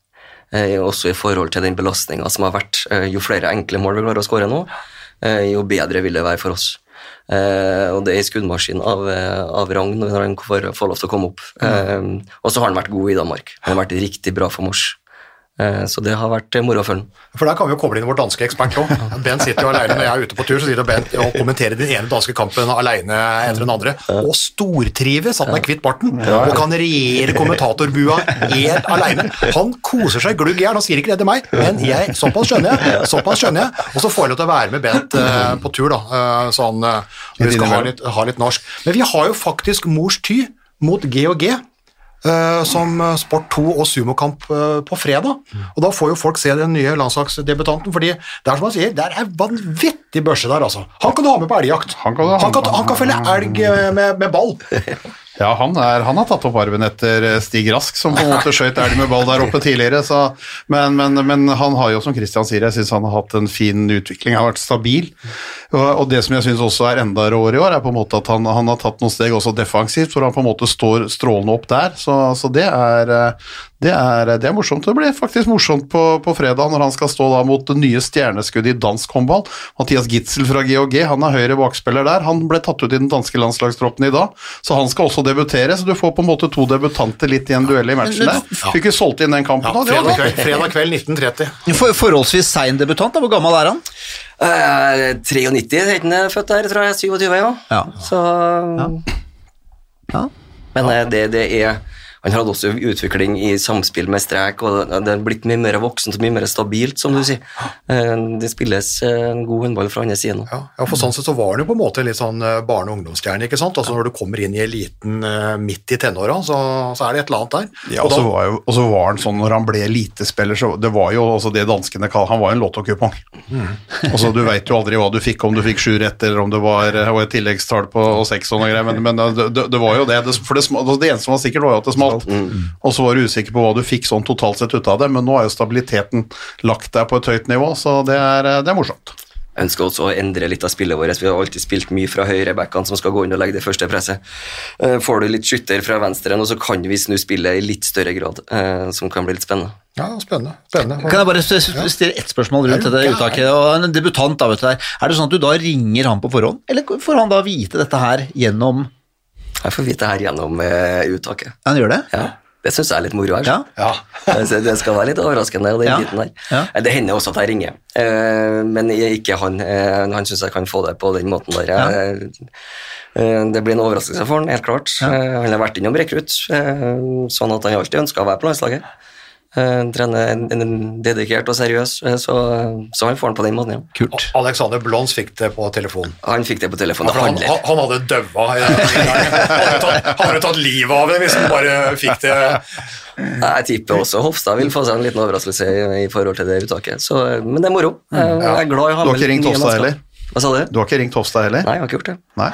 Også i forhold til den belastninga som har vært. Jo flere enkle mål vi klarer å skåre nå, jo bedre vil det være for oss. Og det er en skuddmaskin av, av rang når han får, får lov til å komme opp. Eh, og så har han vært god i Danmark. Han har vært riktig bra for Mors. Eh, så det har vært eh, moro å følge. For der kan vi jo koble inn vår danske ekspert òg. Bent sitter jo alene når jeg er ute på tur, så sitter Bent og kommenterer den ene danske kampen alene etter den andre. Og stortrives, at han er kvitt barten, og kan regjere kommentatorbua helt alene. Han koser seg glugg i hjel, han sier ikke det til meg, men jeg, såpass skjønner jeg. Såpass skjønner jeg. Og så får jeg lov til å være med Bent eh, på tur, da. sånn eh, vi skal ha litt, ha litt norsk. Men vi har jo faktisk Mors Ty mot G&G. Eh, som eh, Sport 2 og sumokamp eh, på fredag. Og da får jo folk se den nye landslagsdebutanten, fordi det er som han sier, det er vanvittig børse der, altså. Han kan du ha med på elgjakt. Han kan han, kan, han kan felle elg med, med ball. Ja, han, er, han har tatt opp arven etter Stig Rask, som på en måte skøyt elg med ball der oppe tidligere. Så, men, men, men han har jo, som Christian sier, jeg syns han har hatt en fin utvikling, han har vært stabil. Og, det som jeg syns også er enda råere i år, er på en måte at han, han har tatt noen steg også defensivt, hvor han på en måte står strålende opp der. Så, så det, er, Det er, det er morsomt. Det blir faktisk morsomt på, på fredag når han skal stå da mot det nye stjerneskuddet i dansk håndball. Mathias Gitzel fra GHG, han er høyre bakspiller der. Han ble tatt ut i den danske landslagstroppen i dag, så han skal også debutere. Så du får på en måte to debutanter litt i en duell i matchen der. Fikk vi solgt inn den kampen Ja, da? Fredag, kveld, fredag kveld 1930. For, forholdsvis sein debutant, da. hvor gammel er han? Eh, 93 er han født der, tror jeg. 27, ja. Ja. Så Ja. Men eh, det, det er Han hadde også utvikling i samspill med strek, og det er blitt mye mer voksent og mye mer stabilt, som du sier. Eh, Det spilles eh, en god håndball fra andre siden nå. Ja, ja, for sånn sett så var han jo på en måte litt sånn eh, barne- og ungdomsstjerne, ikke sant? Altså når du kommer inn i eliten midt i tenåra, så, så er det et eller annet der. Ja, Og og så var, jo- og så var han sånn når han ble elitespiller, så det var jo altså det danskene kaller Han var jo en lottokupong. Altså, du veit jo aldri hva du fikk, om du fikk sju rett, eller om det var, et tilleggstall på seks og noe greier, men, men det, det, det var jo det. det for det, altså, det eneste som var sikkert, var jo at det smalt. Og så var du usikker på hva du fikk sånn totalt sett ut av det, men nå er jo stabiliteten lagt deg på et høyt nivå, så det er, det er morsomt. Jeg ønsker også å endre litt av spillet vårt. Vi har alltid spilt mye fra høyrebackene som skal gå inn og legge det første presset. Eh, Får du litt skytter fra venstre, og så kan vi snu spillet i litt større grad, eh, som kan bli litt spennende. Ja, spennende. spennende. Kan jeg bare stille ett spørsmål rundt Er dette uttaket? Og en debutant, da, vet du. Er det sånn at du da ringer han på forhånd, eller får han da vite dette her gjennom Jeg får vite her gjennom eh, uttaket. Han gjør det? Ja, det syns jeg er litt moro her. Ja. Ja. Det skal være litt overraskende, den Ja, biten der. ja. Eh, Det hender også at jeg ringer, eh, men ikke han. Eh, Han syns jeg kan få det på den måten der. Jeg- eh, Det blir en overraskelse for han, helt klart. Han har vært innom rekrutt, eh, sånn at han alltid ønska å være på landslaget. Eh, Trener en- en dedikert og seriøs, eh, så, så han får han på den måten, ja. Kult. Alexander Blons fikk det på telefon. Han fikk det på telefonen. For han, han, han hadde daua. Han hadde tatt, hadde tatt livet av det hvis han bare fikk det. Jeg tipper også Hofstad vil få seg en liten overraskelse i, i forhold til det uttaket. Så, men det er moro. Jeg, jeg er glad i å ha Du har ikke ringt Hofstad heller? Hva sa du? Du har ikke ringt Hofstad heller? Nei, jeg har ikke gjort det. Nei?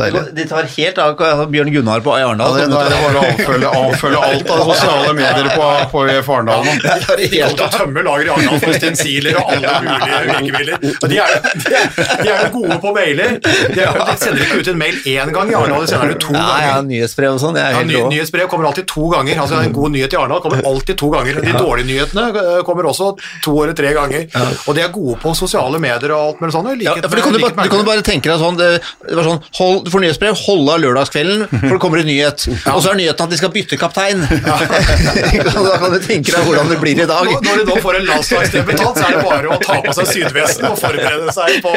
Deilig. De tar helt av Bjørn Gunnar på Ja, Arendal. det, er det bare å avfølge, avfølge alt av sosiale medier på, på Arendal. Det tar De kommer helt til å av. tømme lageret i Arendal for stensiler og alle mulige virkemidler. De er, de, er, de er gode på mailer. De, er, de sender ikke ut en mail én gang i Arendal, de sender det to Ja, ja, ganger. nyhetsbrev og sånn. Ja, ny, nyhetsbrev kommer alltid to ganger. Altså En god nyhet i Arendal kommer alltid to ganger. De dårlige nyhetene eh, kommer også to eller tre ganger. Og de er gode på sosiale medier og alt mulig sånt. Like Ja, for du kan, jo bare, du kan jo bare tenke deg sånn, det, var sånn hold, Du får nyhetsbrev, hold av lørdagskvelden, for det kommer en nyhet. Og så er nyheten at de skal bytte kaptein. da kan du tenke deg hvordan det blir i dag. Når- Når de nå får en landslagsdebutant, så er det bare å ta på seg sydvesten og forberede seg på,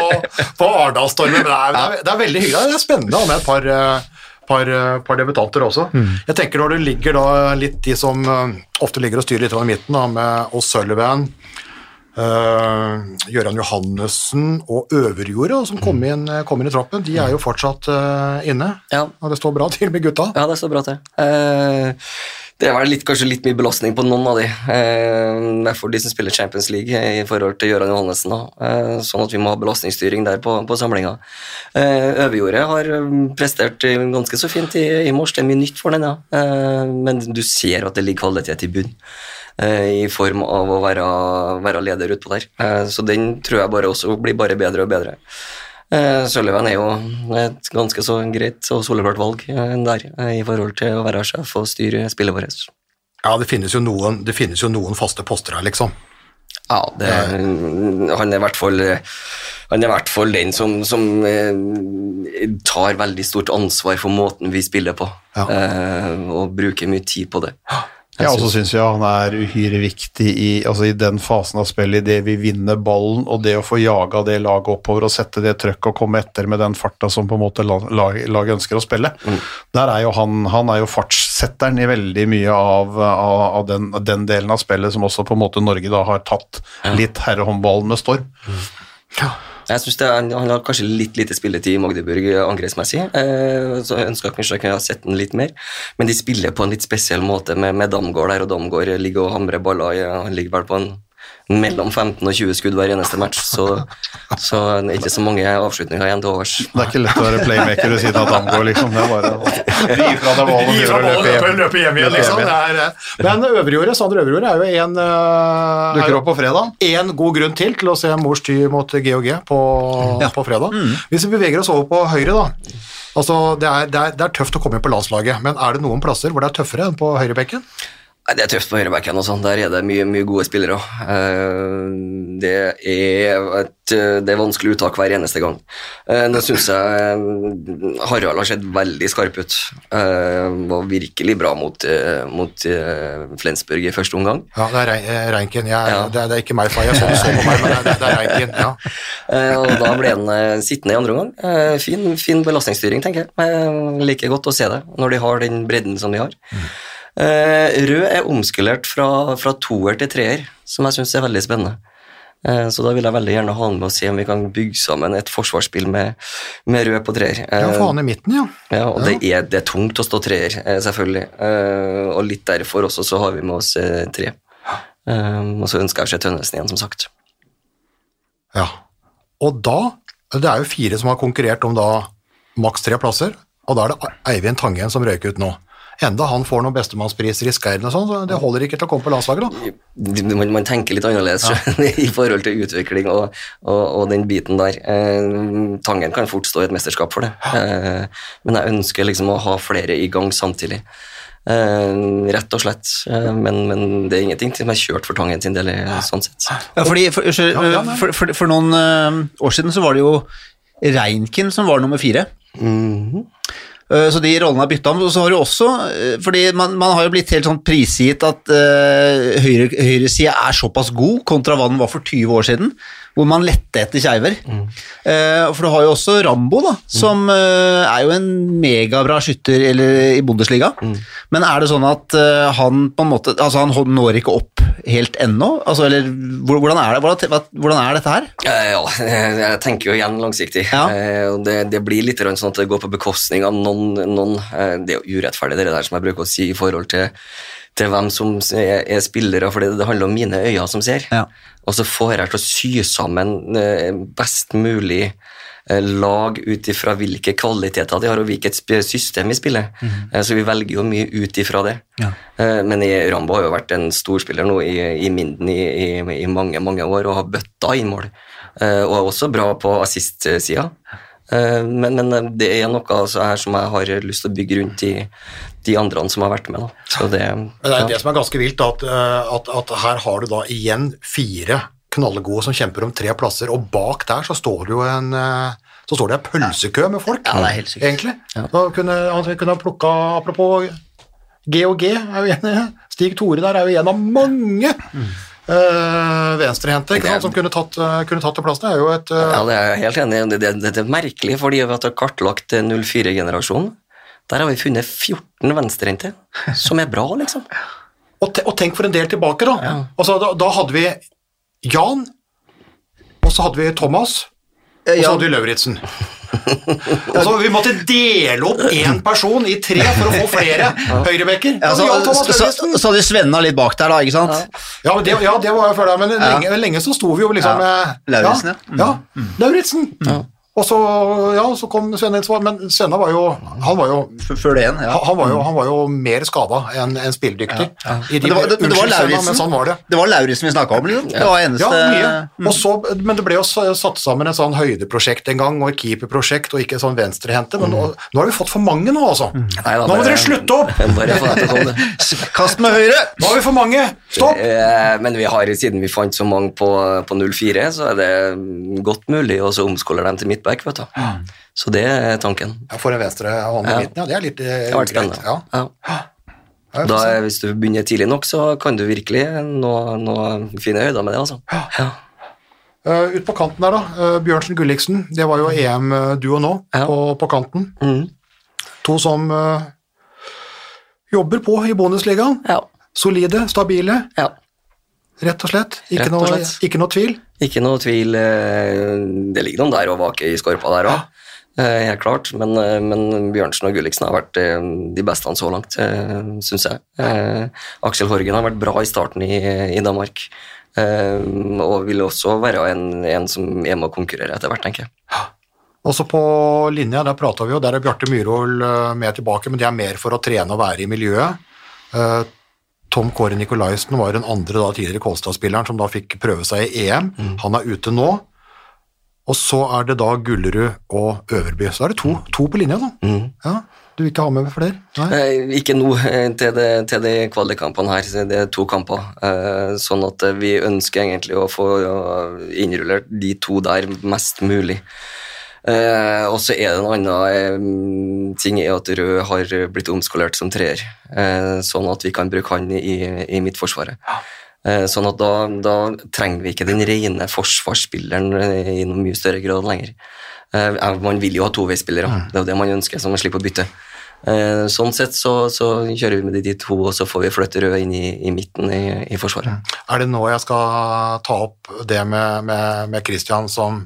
på Arendalsstormen. Det det, det er veldig hyggelig. Det er spennende med et par, eh, par, eh, par debutanter også. Jeg tenker når du ligger da litt de som eh, ofte ligger og styrer litt over midten, da, med O'Sullivan, uh, Gøran Johannessen og Øverjordet, som kom inn, kom inn i troppen, de er jo fortsatt uh, inne. Ja. Og det står bra til med gutta. Ja, det står bra til. Uh, det var litt, kanskje litt mye belastning på noen av de, eh, for de som spiller Champions League eh, i forhold til Gøran Johannessen. Eh, sånn at vi må ha belastningsstyring der på, på samlinga. Uh, Øverjordet har eh, prestert eh, ganske så fint i, i mors, det er mye nytt for den, ja. Eh, men du ser at det ligger kvalitet i bunn. Eh, I form av å være, være leder utpå der. Eh, så den tror jeg bare også blir bare bedre og bedre. Eh, Sullivan er jo et ganske så greit og soleklart valg der, i forhold til å være sjef og styre spillet vårt. Ja, det finnes jo noen, det finnes jo noen faste poster her, liksom. Ja, det, han er i hvert fall han er i hvert fall den som, som eh, tar veldig stort ansvar for måten vi spiller på, Ja. eh, og bruker mye tid på det. Ja, og så syns jeg han er uhyre viktig i, altså i den fasen av spillet, i det vi vinner ballen, og det å få jaga det laget oppover og sette det trøkket og komme etter med den farta som på en måte laget lag- ønsker å spille. Der er jo han, han er jo fartssetteren i veldig mye av, av, av den, den delen av spillet som også på en måte Norge da har tatt litt herrehåndballen med storm. Jeg synes det er, Han har kanskje litt lite spilletid i Magdeburg eh, angrepsmessig, eh, så ønsker kanskje jeg kunne ha sett den litt mer. Men de spiller på en litt spesiell måte med, med Damgård der, og Damgård ligger og hamrer baller. Han ligger vel på en mellom 15 og 20 skudd hver eneste match, så, så det er ikke så mange avslutninger igjen til overs. Det er ikke lett å være playmaker ved at han går liksom. Det er bare å gi fra deg ballen og løpe og hjem. løpe hjem igjen, liksom. Det men Øverjordet, Sander Øverjordet er jo en, eh, Dukker opp på fredag. en god grunn til til å se mors ty mot GOG på, Ja. på fredag. Hvis vi beveger oss over på høyre, da. Altså, det, er, det, er, det er tøft å komme inn på landslaget, men er det noen plasser hvor det er tøffere enn på høyrebekken? Det er tøft på høyrebacken. og sånn. Der er det mye, mye gode spillere. Eh, Det er, et, det er vanskelig uttak hver eneste gang. Det Nå syns jeg eh, Harald har sett veldig skarp ut. Eh, Var virkelig bra mot, eh, mot eh, Flensburg i første omgang. Ja, det er eh, Reinken. Jeg, Ja. det, er, det er ikke meg, far. Jeg så det så på meg, men det er, det er Reinken. Ja. Eh, Og da ble han eh, sittende i andre omgang. Eh, Fin, fin belastningsstyring, tenker jeg. Men Liker godt å se det når de har den bredden som de har. Eh, Rød er omskulert fra, fra toer til treer, som jeg syns er veldig spennende. Eh, Så da vil jeg veldig gjerne ha han med og se om vi kan bygge sammen et forsvarsspill med, med rød på treer. ja, få faen i midten, ja. ja, og det, er, det er tungt å stå treer, eh, selvfølgelig. Eh, og litt derfor også så har vi med oss eh, tre. Eh, og så ønsker jeg å se Tønnesen igjen, som sagt. ja. Og da Det er jo fire som har konkurrert om da maks tre plasser, og da er det Eivind Tangen som røyker ut nå. Enda han får noen bestemannspriser i Skeiren og sånn, så det holder ikke til å komme på landslaget, da. man, man tenker litt annerledes i forhold til utvikling og, og, og den biten der. Eh, tangen kan fort stå i et mesterskap for det, eh, men jeg ønsker liksom å ha flere i gang samtidig. Uh, rett og slett, Uh, men, men det er ingenting som er kjørt for Tangen sin del, sånn sett. Ja, fordi, for, Ja, ja, for, for, for noen eh, år siden så var det jo Reinkin som var nummer fire. Mhm. Eh, Så de rollene er bytta om. Og så har du også, eh, fordi man, man har jo blitt helt sånn prisgitt at uh, høyre, er såpass god kontra hva den var for 20 år siden, hvor man lette etter skeiver. Eh, for du har jo også Rambo, da, som eh, er jo en megabra skytter eller, i Bundesliga. Men er det sånn at eh, han på en måte Altså, han når ikke opp helt ennå? Altså, eller hvordan er det? Hvordan, er dette her? Eh, Ja, jeg tenker jo igjen langsiktig. Ja. Eh, det, det blir litt sånn at det går på bekostning av noen, noen eh, Det er jo urettferdig, det der som jeg bruker å si i forhold til, til hvem som er, er spillere, for det, handler om mine øyne som ser. Ja. Og så får jeg til å sy sammen eh, best mulig eh, lag ut ifra hvilke kvaliteter de har, og hvilket system vi spiller. Mm. Så vi velger jo mye ut ifra det. Ja. Men i- Rambo har jo vært en storspiller nå i, i Minden i, i, i mange mange år og har bøtta inn mål. Og er også bra på assist-sida. Men, men det er noe altså her som jeg har lyst til å bygge rundt de, de andre som har vært med. Da. Så det, det er ja. det som er ganske vilt, at, eh, at, at her har du da igjen fire knallgode som kjemper om tre plasser, og bak der så står det jo en eh, så står det en pølsekø med folk, Ja, det er helt sykt. egentlig. Da kunne, altså, kunne ha plukka, apropos G og G, er jo en, Stig Tore der er jo en av mange Mm. venstrehendte som kunne tatt, eh, kunne tatt det plass. Det er jo et Ja, det er jeg helt enig i. Det, det, det, det er merkelig, fordi vi har kartlagt 04-generasjonen. Der har vi funnet 14 venstrehendte, som er bra, liksom. Og, te, og tenk for en del tilbake, da. Altså, da. Da hadde vi Jan, og så hadde vi Thomas, og så hadde vi Lauritzen. altså, vi måtte dele opp én person i tre for å få flere høyrebekker. Ja, Ja, så, så, så, hadde vi Svenna litt bak der, da, ikke sant? Ja, ja, det, ja, det var jeg før deg, men lenge, lenge så sto vi jo liksom Ja. med Lauritzen, ja. Mm. ja. ja. Lauritzen. Og så, ja, så kom Svenne inn men Svenne var jo Han var jo, Før det igjen, ja. han, var jo, han var jo mer skada enn en spilledyktig. Ja, de, Men det var, det, det var men sånn var det. Det var Lauritzen vi snakka om, liksom. Det var Ja, eneste mye. Og så, men det ble jo satt sammen et sånn høydeprosjekt en gang, og et keeperprosjekt, og ikke sånn venstrehendte. Men nå, nå har vi fått for mange nå, altså. Nei, da, Nå må dere slutte opp! Kast med høyre! Nå har vi for mange! Stopp! Eh, Men vi har, siden vi fant så mange på, på 04, så er det godt mulig å så omskolere dem til midtback. vet du. Så det er tanken. Ja, for en venstre hånd i Ja. midten, ja. Det er litt eh, Det har vært greit. spennende. Ja. Ja. Ja, Da, hvis du begynner tidlig nok, så kan du virkelig nå, nå fine høyder med det. altså. Ja. Uh, ut på kanten der, da. Uh, Bjørnsen Gulliksen. Det var jo EM-duo du og nå, Ja. på, på kanten. Mm. To som uh, jobber på i Bundesligaen. ja. Solide, stabile, ja. Rett og slett. Ikke, Rett og noe, ikke noe tvil. Ikke noe tvil. eh, Det ligger noen der og vaker i skorpa der òg. Helt klart, men, eh, men Bjørnsen og Gulliksen har vært eh, de beste han så langt, syns jeg. Eh, Aksel Horgen har vært bra i starten i, i Danmark, eh, og vil også være en, en som er med å konkurrere etter hvert, tenker jeg. Også på linja, der prata vi jo, der er Bjarte Myhrvold eh, med tilbake, men det er mer for å trene og være i miljøet. Tom Kåre Nikolaisen var den andre da, tidligere Kolstad-spilleren som da fikk prøve seg i EM. Han er ute nå. Og så er det da Gullerud og Øverby. Så er det to, to på linja, da. Mm. Ja. Du vil ikke ha med flere? Eh, ikke nå til, det, til de kvalikkampene her, det er to kamper. Eh, sånn at eh, vi ønsker egentlig å få innrullert de to der mest mulig. Eh, og så er det en annen eh, ting er at Rød har blitt omskolert som treer, eh, sånn at vi kan bruke han i, i Midtforsvaret. Eh, sånn at da, da trenger vi ikke den rene forsvarsspilleren eh, i noe mye større grad lenger. Eh, man vil jo ha toveisspillere, det er jo det man ønsker, så man slipper å bytte. Eh, sånn sett så, så kjører vi med de, de to, og så får vi flytte Rød inn i, i midten i, i Forsvaret. Er det nå jeg skal ta opp det med, med, med Christian som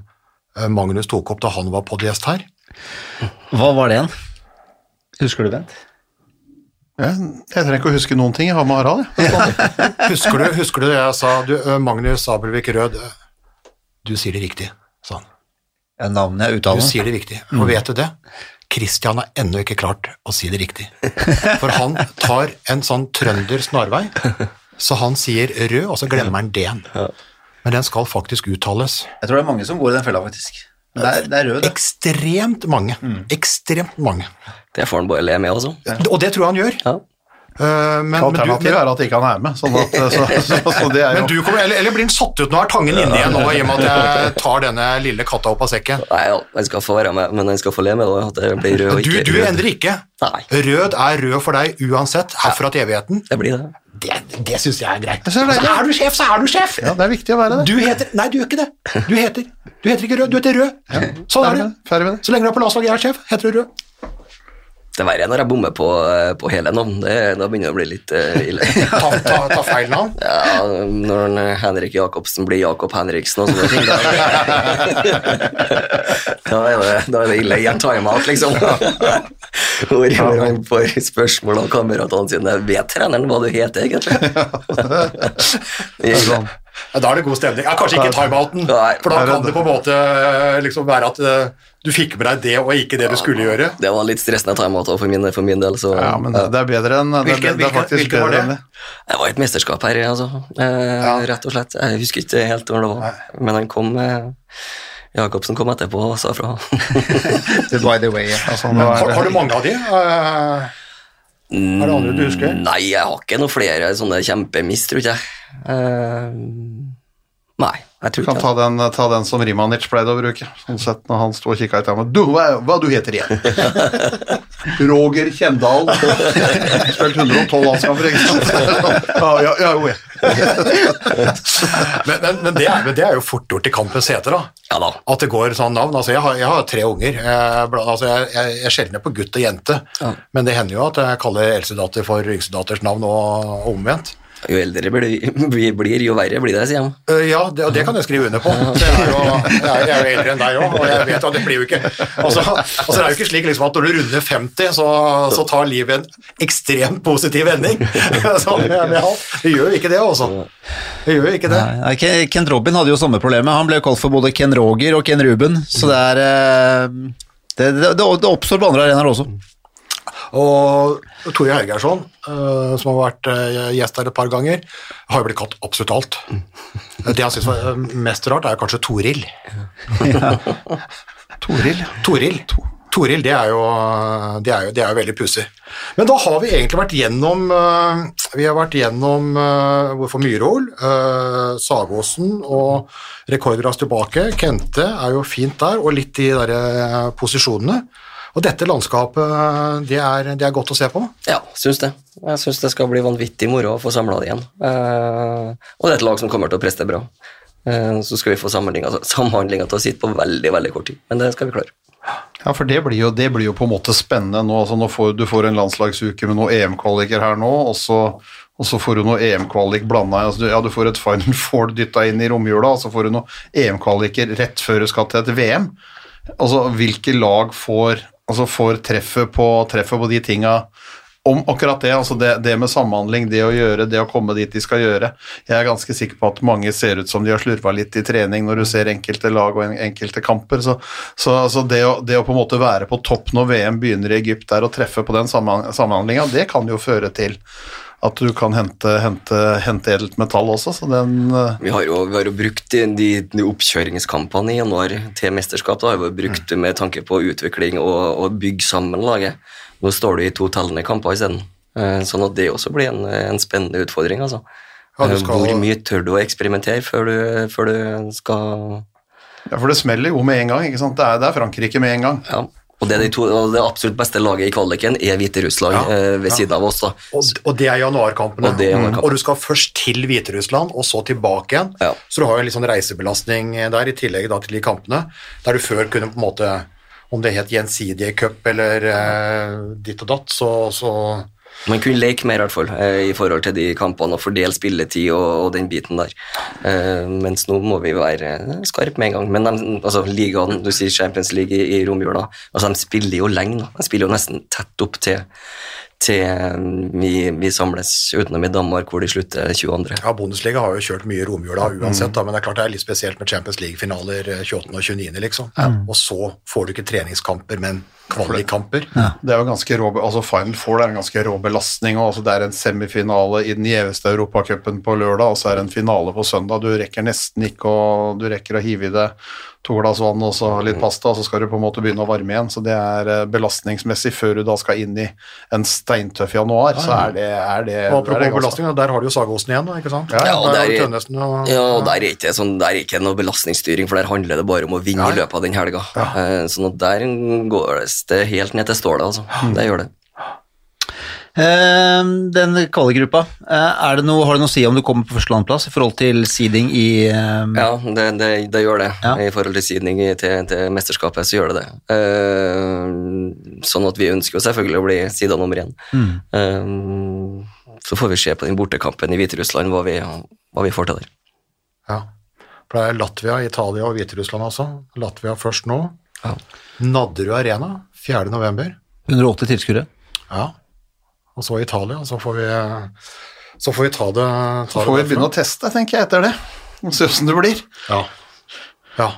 Magnus tok opp da han var podgjest her? Hva var det igjen? Husker du, Bent? Jeg, jeg trenger ikke å huske noen ting, jeg har med Harald. jeg. Husker du, husker du det jeg sa? Du, eh, Magnus Abelvik Rød, eh, du sier det riktig, sa han. Ja, navnet jeg Du sier det riktig. Og vet du det? Christian har ennå ikke klart å si det riktig. For han tar en sånn trønder snarvei, så han sier rød, og så glemmer han D-en. Men den skal faktisk uttales. Jeg tror det er mange som går i den fella, faktisk. Det er, det er rød, det. Ekstremt mange. Ekstremt mange. Det får han bare le med, altså. Og det tror jeg han gjør. Ja. Uh, Men, men, du, Alternativet men, er at ikke han er med. Sånn at, så, så, så det er men du kommer, eller, eller blir han satt ut nå? Er tangen inne igjen nå, i og med at jeg tar denne lille katta opp av sekken? Nei, han skal få være med, men han skal få le med det, at det blir rød og ikke du rød. endrer ikke. Nei, Rød er rød for deg uansett, herfra til evigheten. det blir det. Det, det syns jeg er greit. Så. Altså, er du sjef, så er du sjef! Ja, det er viktig å være det. Du heter Nei, du gjør ikke det. Du heter Du heter ikke Rød, du heter Rød. Sånn er det. Så lenge du er på landslaget jeg er sjef, heter du Rød. Det verre er når jeg bommer på, eh, på hele navn. Det, da begynner det å bli litt uh, ille. Ta, ta, ta feil navn. Ja, når eh, Henrik Jacobsen blir Jakob Henriksen og sånne ting, da, da, er det, da er det ille i en timeout, liksom. Hvor, hvor han får spørsmål av kameratene sine Vet treneren hva du heter, egentlig? Er. Ja, Da er det god stemning. Ja, kanskje ikke timeouten, for da kan det på en måte eh, liksom være at eh, du fikk med deg det og ikke det du skulle gjøre. Det var litt stressende timeout for min, for min del. Så, Ja, men det, det er bedre enn det, Hvilken- det er faktisk bedre det? enn det. Det var et mesterskap her, altså. Eh, Rett og slett. Jeg husker ikke helt hvor det var, men han kom eh, Jacobsen kom etterpå og sa fra. By the way. ja. Altså, Har, har du mange av de? Eh, Er det andre du husker? Nei, jeg har ikke noen flere sånne kjempemiss, tror ikke jeg. Uh, nei, jeg tror kan ikke ta den, ta den som Rimanic pleide å bruke. Sånn sett når han sto og kikka etter meg. Du, hva, hva du heter igjen? Roger Kjendal. Spilt 112 landskamper, ikke sant? Ja, ja, ja, jo, ja. Men, men, men, det er, men det er jo fort gjort i kampens hete, da. Ja da. At det går sånn navn. Altså, jeg, har, jeg har tre unger. Jeg, altså, jeg, jeg, jeg skjelner på gutt og jente, Ja. men det hender jo at jeg kaller eldstedatter for yngstedatters navn, og og omvendt. Jo eldre vi blir, jo verre blir det, sier de. Eh, Ja, det, og det kan jeg skrive under på. Jeg er jo, jeg er, jo eldre enn deg òg, og jeg vet at det blir jo ikke altså, altså, Det er jo ikke slik liksom, at når du runder 50, så, så tar livet en ekstremt positiv vending. Sånn, med, med alt. Det gjør jo ikke det, altså. Det gjør jo ikke det. Nei, Ken Ken Robin hadde jo samme problemet. Han ble kalt for både Ken Roger og Ken Ruben, så det er eh, det, det, det oppstår på andre arenaer også. Og Tore Hergeirsson, eh, som har vært eh, gjest der et par ganger, har jo blitt kalt absolutt alt. Det han syns var eh, mest rart, er kanskje Toril. Toril. Toril. Toril, det er jo, det er jo, det er jo veldig pussig. Men da har vi egentlig vært gjennom Vi har vært gjennom hvorfor Myrhol, Sagåsen og rekordras tilbake. Kente er jo fint der, og litt de der posisjonene. Og dette landskapet, det er, det er godt å se på. Ja, syns det. Jeg syns det skal bli vanvittig moro å få samla det igjen. Eh, og det er et lag som kommer til å prestere bra. Eh, så skal vi få samhandlinga samhandlinga til å sitte på veldig, veldig kort tid. Men det skal vi klare. Ja, for det blir, jo, det blir jo på en måte spennende nå. Altså, nå får, du får en landslagsuke med noen EM-kvaliker her nå, og så, og så får du noe EM-kvalik blanda altså, du- Ja, du får et Final Four dytta inn i romjula, og så får du noen EM-kvaliker rett før du skal til et VM. Altså, hvilke lag får, altså, får treffet, på, treffet på de tinga om akkurat det, altså det, det med samhandling, det å gjøre, det å komme dit de skal gjøre. Jeg er ganske sikker på at mange ser ut som de har slurva litt i trening når du ser enkelte lag og en, enkelte kamper. Så, så, altså det, å, det å på en måte være på topp når VM begynner i Egypt der og treffe på den samhand- samhandlinga, det kan jo føre til at du kan hente, hente, hente edelt metall også. Så den eh, Vi har jo, vi har jo brukt de, de, oppkjøringskampene i januar til mesterskap. Da har vi brukt med tanke på utvikling og, og bygge sammen laget. Nå står du i to tellende kamper isteden. Eh, Sånn at det også blir en, en spennende utfordring. Altså. Ja, du Eh, skal- Hvor mye tør du å eksperimentere før du, før du skal Ja, for det smeller jo med en gang, ikke sant. Det er, det er Frankrike med en gang. ja. Og det, de to, det absolutt beste laget i kvaliken er Hviterussland Ja, eh, ved ja. siden av oss. Og, og det er januarkampene. Og er januarkampene. Og du skal først til Hviterussland, og så tilbake igjen. Ja. Så du har jo en litt sånn reisebelastning der, i tillegg da til de kampene, der du før kunne på en måte Om det het gjensidige cup eller eh, ditt og datt, så, så Man kunne leke mer i hvert fall eh, i forhold til de kampene og fordele spilletid og, og den biten der. Eh, mens nå må vi være skarpe med en gang. Men de, altså, ligaen, du sier Champions League i, i romjula, altså, de spiller jo lenge. De spiller jo nesten tett opp til, til eh, vi, vi samles, utenom i Danmark hvor de slutter 22. Ja, Bundesliga har jo kjørt mye romjula uansett, da, men det er klart det er litt spesielt med Champions League-finaler eh, 28. og 29., liksom. Og så får du ikke treningskamper, men kvalikkamper. Det er jo ganske rå, altså Final Four er en ganske rå belastning. og altså Det er en semifinale i den gjeveste europacupen på lørdag, og så er det en finale på søndag. Du rekker nesten ikke å, du rekker å hive i deg to glass vann og så litt pasta, og så skal du på en måte begynne å varme igjen. Så det er eh, belastningsmessig før du da skal inn i en steintøff januar. Så er det, er det, Og er det apropos belastning, der har du jo Sagosen igjen, ikke sant? Ja, Ja, og der der- er, og Ja, og der er ikke, sånn, der er ikke noe belastningsstyring, for der handler det bare om å vinne i løpet av den helga. Ja. sånn at der går det helt ned til stålet, altså. Det gjør det. Eh, Den kvalikgruppa, eh, har det noe å si om du kommer på første landplass i forhold til seeding i eh, Ja, det, det, det gjør det. Ja. I forhold til seeding til, til mesterskapet, så gjør det det. Eh, sånn at vi ønsker jo selvfølgelig å bli sida nummer én. Mm. Så får vi se på den bortekampen i Hviterussland hva vi, hva vi får til der. Ja. For det er Latvia, Italia og Hviterussland også. Latvia først nå. Ja. Nadderud Arena 4. november. 180 tilskuere? Ja. Og så Italia, så får vi, så får vi ta det ta Så får vi begynne å teste, tenker jeg, etter det. Og se åssen det blir. Ja. ja.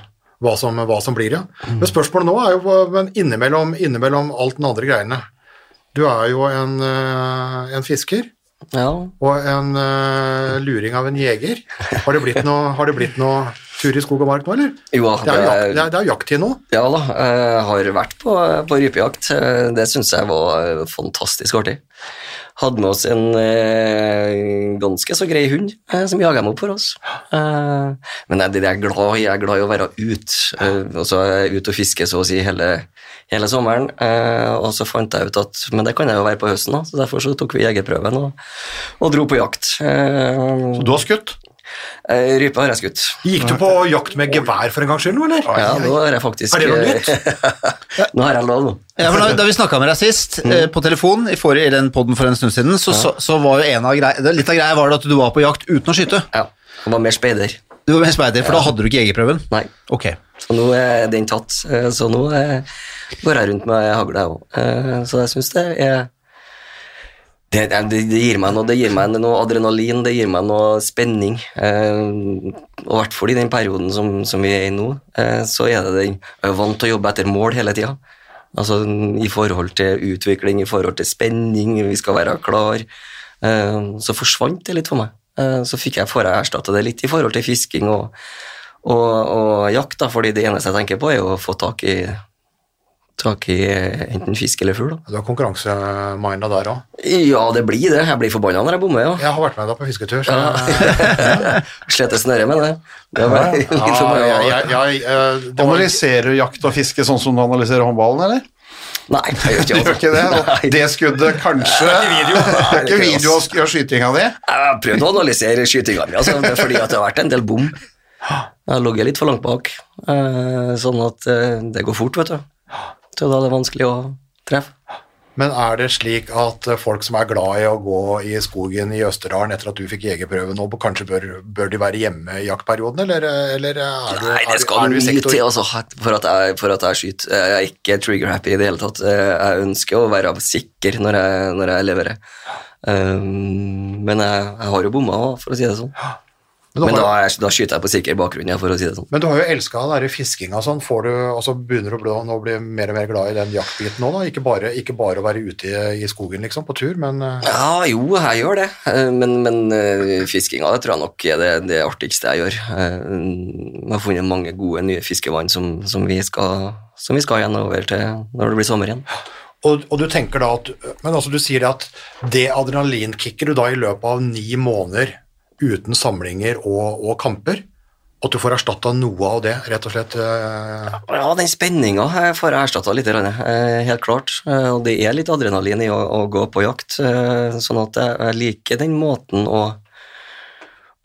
Hva som, hva som blir, ja. Men spørsmålet nå er jo men innimellom, innimellom alt den andre greiene. Du er jo en, eh, en fisker Ja, og en uh, luring av en jeger. Har det blitt noe, har det blitt noe tur i skog og mark nå, eller? jo, Det er det- er, det er jakttid nå. Ja da, jeg har vært på, på rypejakt. Eh, Det syns jeg var eh, fantastisk artig. Hadde med oss en eh, ganske så grei hund eh, som jaga dem opp for oss. Eh, men jeg, det er glad. Jeg er glad i å være ute. Eh, og så er jeg ute og fisker så å si hele, hele sommeren. Eh, og så fant jeg ut at Men det kan jeg jo være på høsten, da, så derfor så tok vi jegerprøven og, og dro på jakt. Eh, Du har skutt? Eh, rype har jeg skutt. Gikk du på jakt med gevær for en gangs skyld eller? Ja, nå er jeg faktisk Er det noe nytt? nå har jeg lov, nå. Ja, for da, da vi snakka med deg sist, eh, på telefon i, forrige, i den podden for en stund siden, så, så, så var jo en av greia, litt av greia var det at du var på jakt uten å skyte. Ja, jeg var mer speider. Du var med speider, for da hadde du ikke jegerprøven. Nei. Ok. Så nå er den tatt. Eh, Så nå eh, går jeg rundt med hagle, jeg òg. Så jeg syns det er det, det, gir meg noe, det gir meg noe adrenalin, det gir meg noe spenning. Eh, og i hvert fall i den perioden som, som vi er i nå, eh, så er det den vant til å jobbe etter mål hele tida. Altså i forhold til utvikling, i forhold til spenning, vi skal være klar. Eh, så forsvant det litt for meg. Eh, så fikk jeg, får jeg erstatte det litt i forhold til fisking og, og, og jakt, da, fordi det eneste jeg tenker på, er å få tak i, tak i enten fisk eller fugl. Du har konkurranseminda der òg. Ja, det blir det. Jeg blir forbanna når jeg bommer, ja. Jeg har vært med deg på fisketur. Så Slete snøret med det. det ja, ja, jeg, jeg, jeg, eh, det var, Analyserer du jakt og fiske sånn som du analyserer håndballen, eller? Nei, jeg gjør Du ikke, gjør ikke det? Nei. Det skuddet, kanskje Det er ikke video, det er ikke video av sk- skytinga di? Jeg har prøvd å analysere skytinga mi, altså, det fordi at det har vært en del bom. Jeg har ligget litt for langt bak, eh, sånn at eh, det går fort, vet du. Så da er det vanskelig å treffe. men er det slik at folk som er glad i å gå i skogen i Østerdalen etter at du fikk jegerprøve nå, kanskje bør, bør de være hjemme i jaktperioden, eller, eller er du, Nei, er, det skal er du i mye til altså, for, at jeg, for at jeg skyter. Jeg er ikke trigger-happy i det hele tatt. Eh, Jeg ønsker å være sikker når jeg, når jeg leverer. Um, men jeg, jeg har jo bomma òg, for å si det sånn. Men, Men da, er, da skyter jeg på sikker bakgrunn, ja, for å si det sånn. men du har jo elska fiskinga sånn, får du, og så begynner du å bli, nå bli mer og mer glad i den jaktbiten nå, da? Ikke bare, ikke bare å være ute i, i skogen, liksom, på tur, men eh, Ja, jo, jeg gjør det, Eh, men, men eh, fiskinga det tror jeg nok er det, det artigste jeg gjør. Jeg har funnet mange gode nye fiskevann som, som, vi skal, som vi skal over til når det blir sommer igjen. og, og du tenker da at Men altså, du sier det at det adrenalinkicket du da i løpet av ni måneder uten samlinger og, og kamper, at du får erstatta noe av det, rett og slett eh, Ja, den spenninga får jeg erstatta litt, eh, helt klart. Eh, Og det er litt adrenalin i å, å gå på jakt, sånn at jeg liker den måten å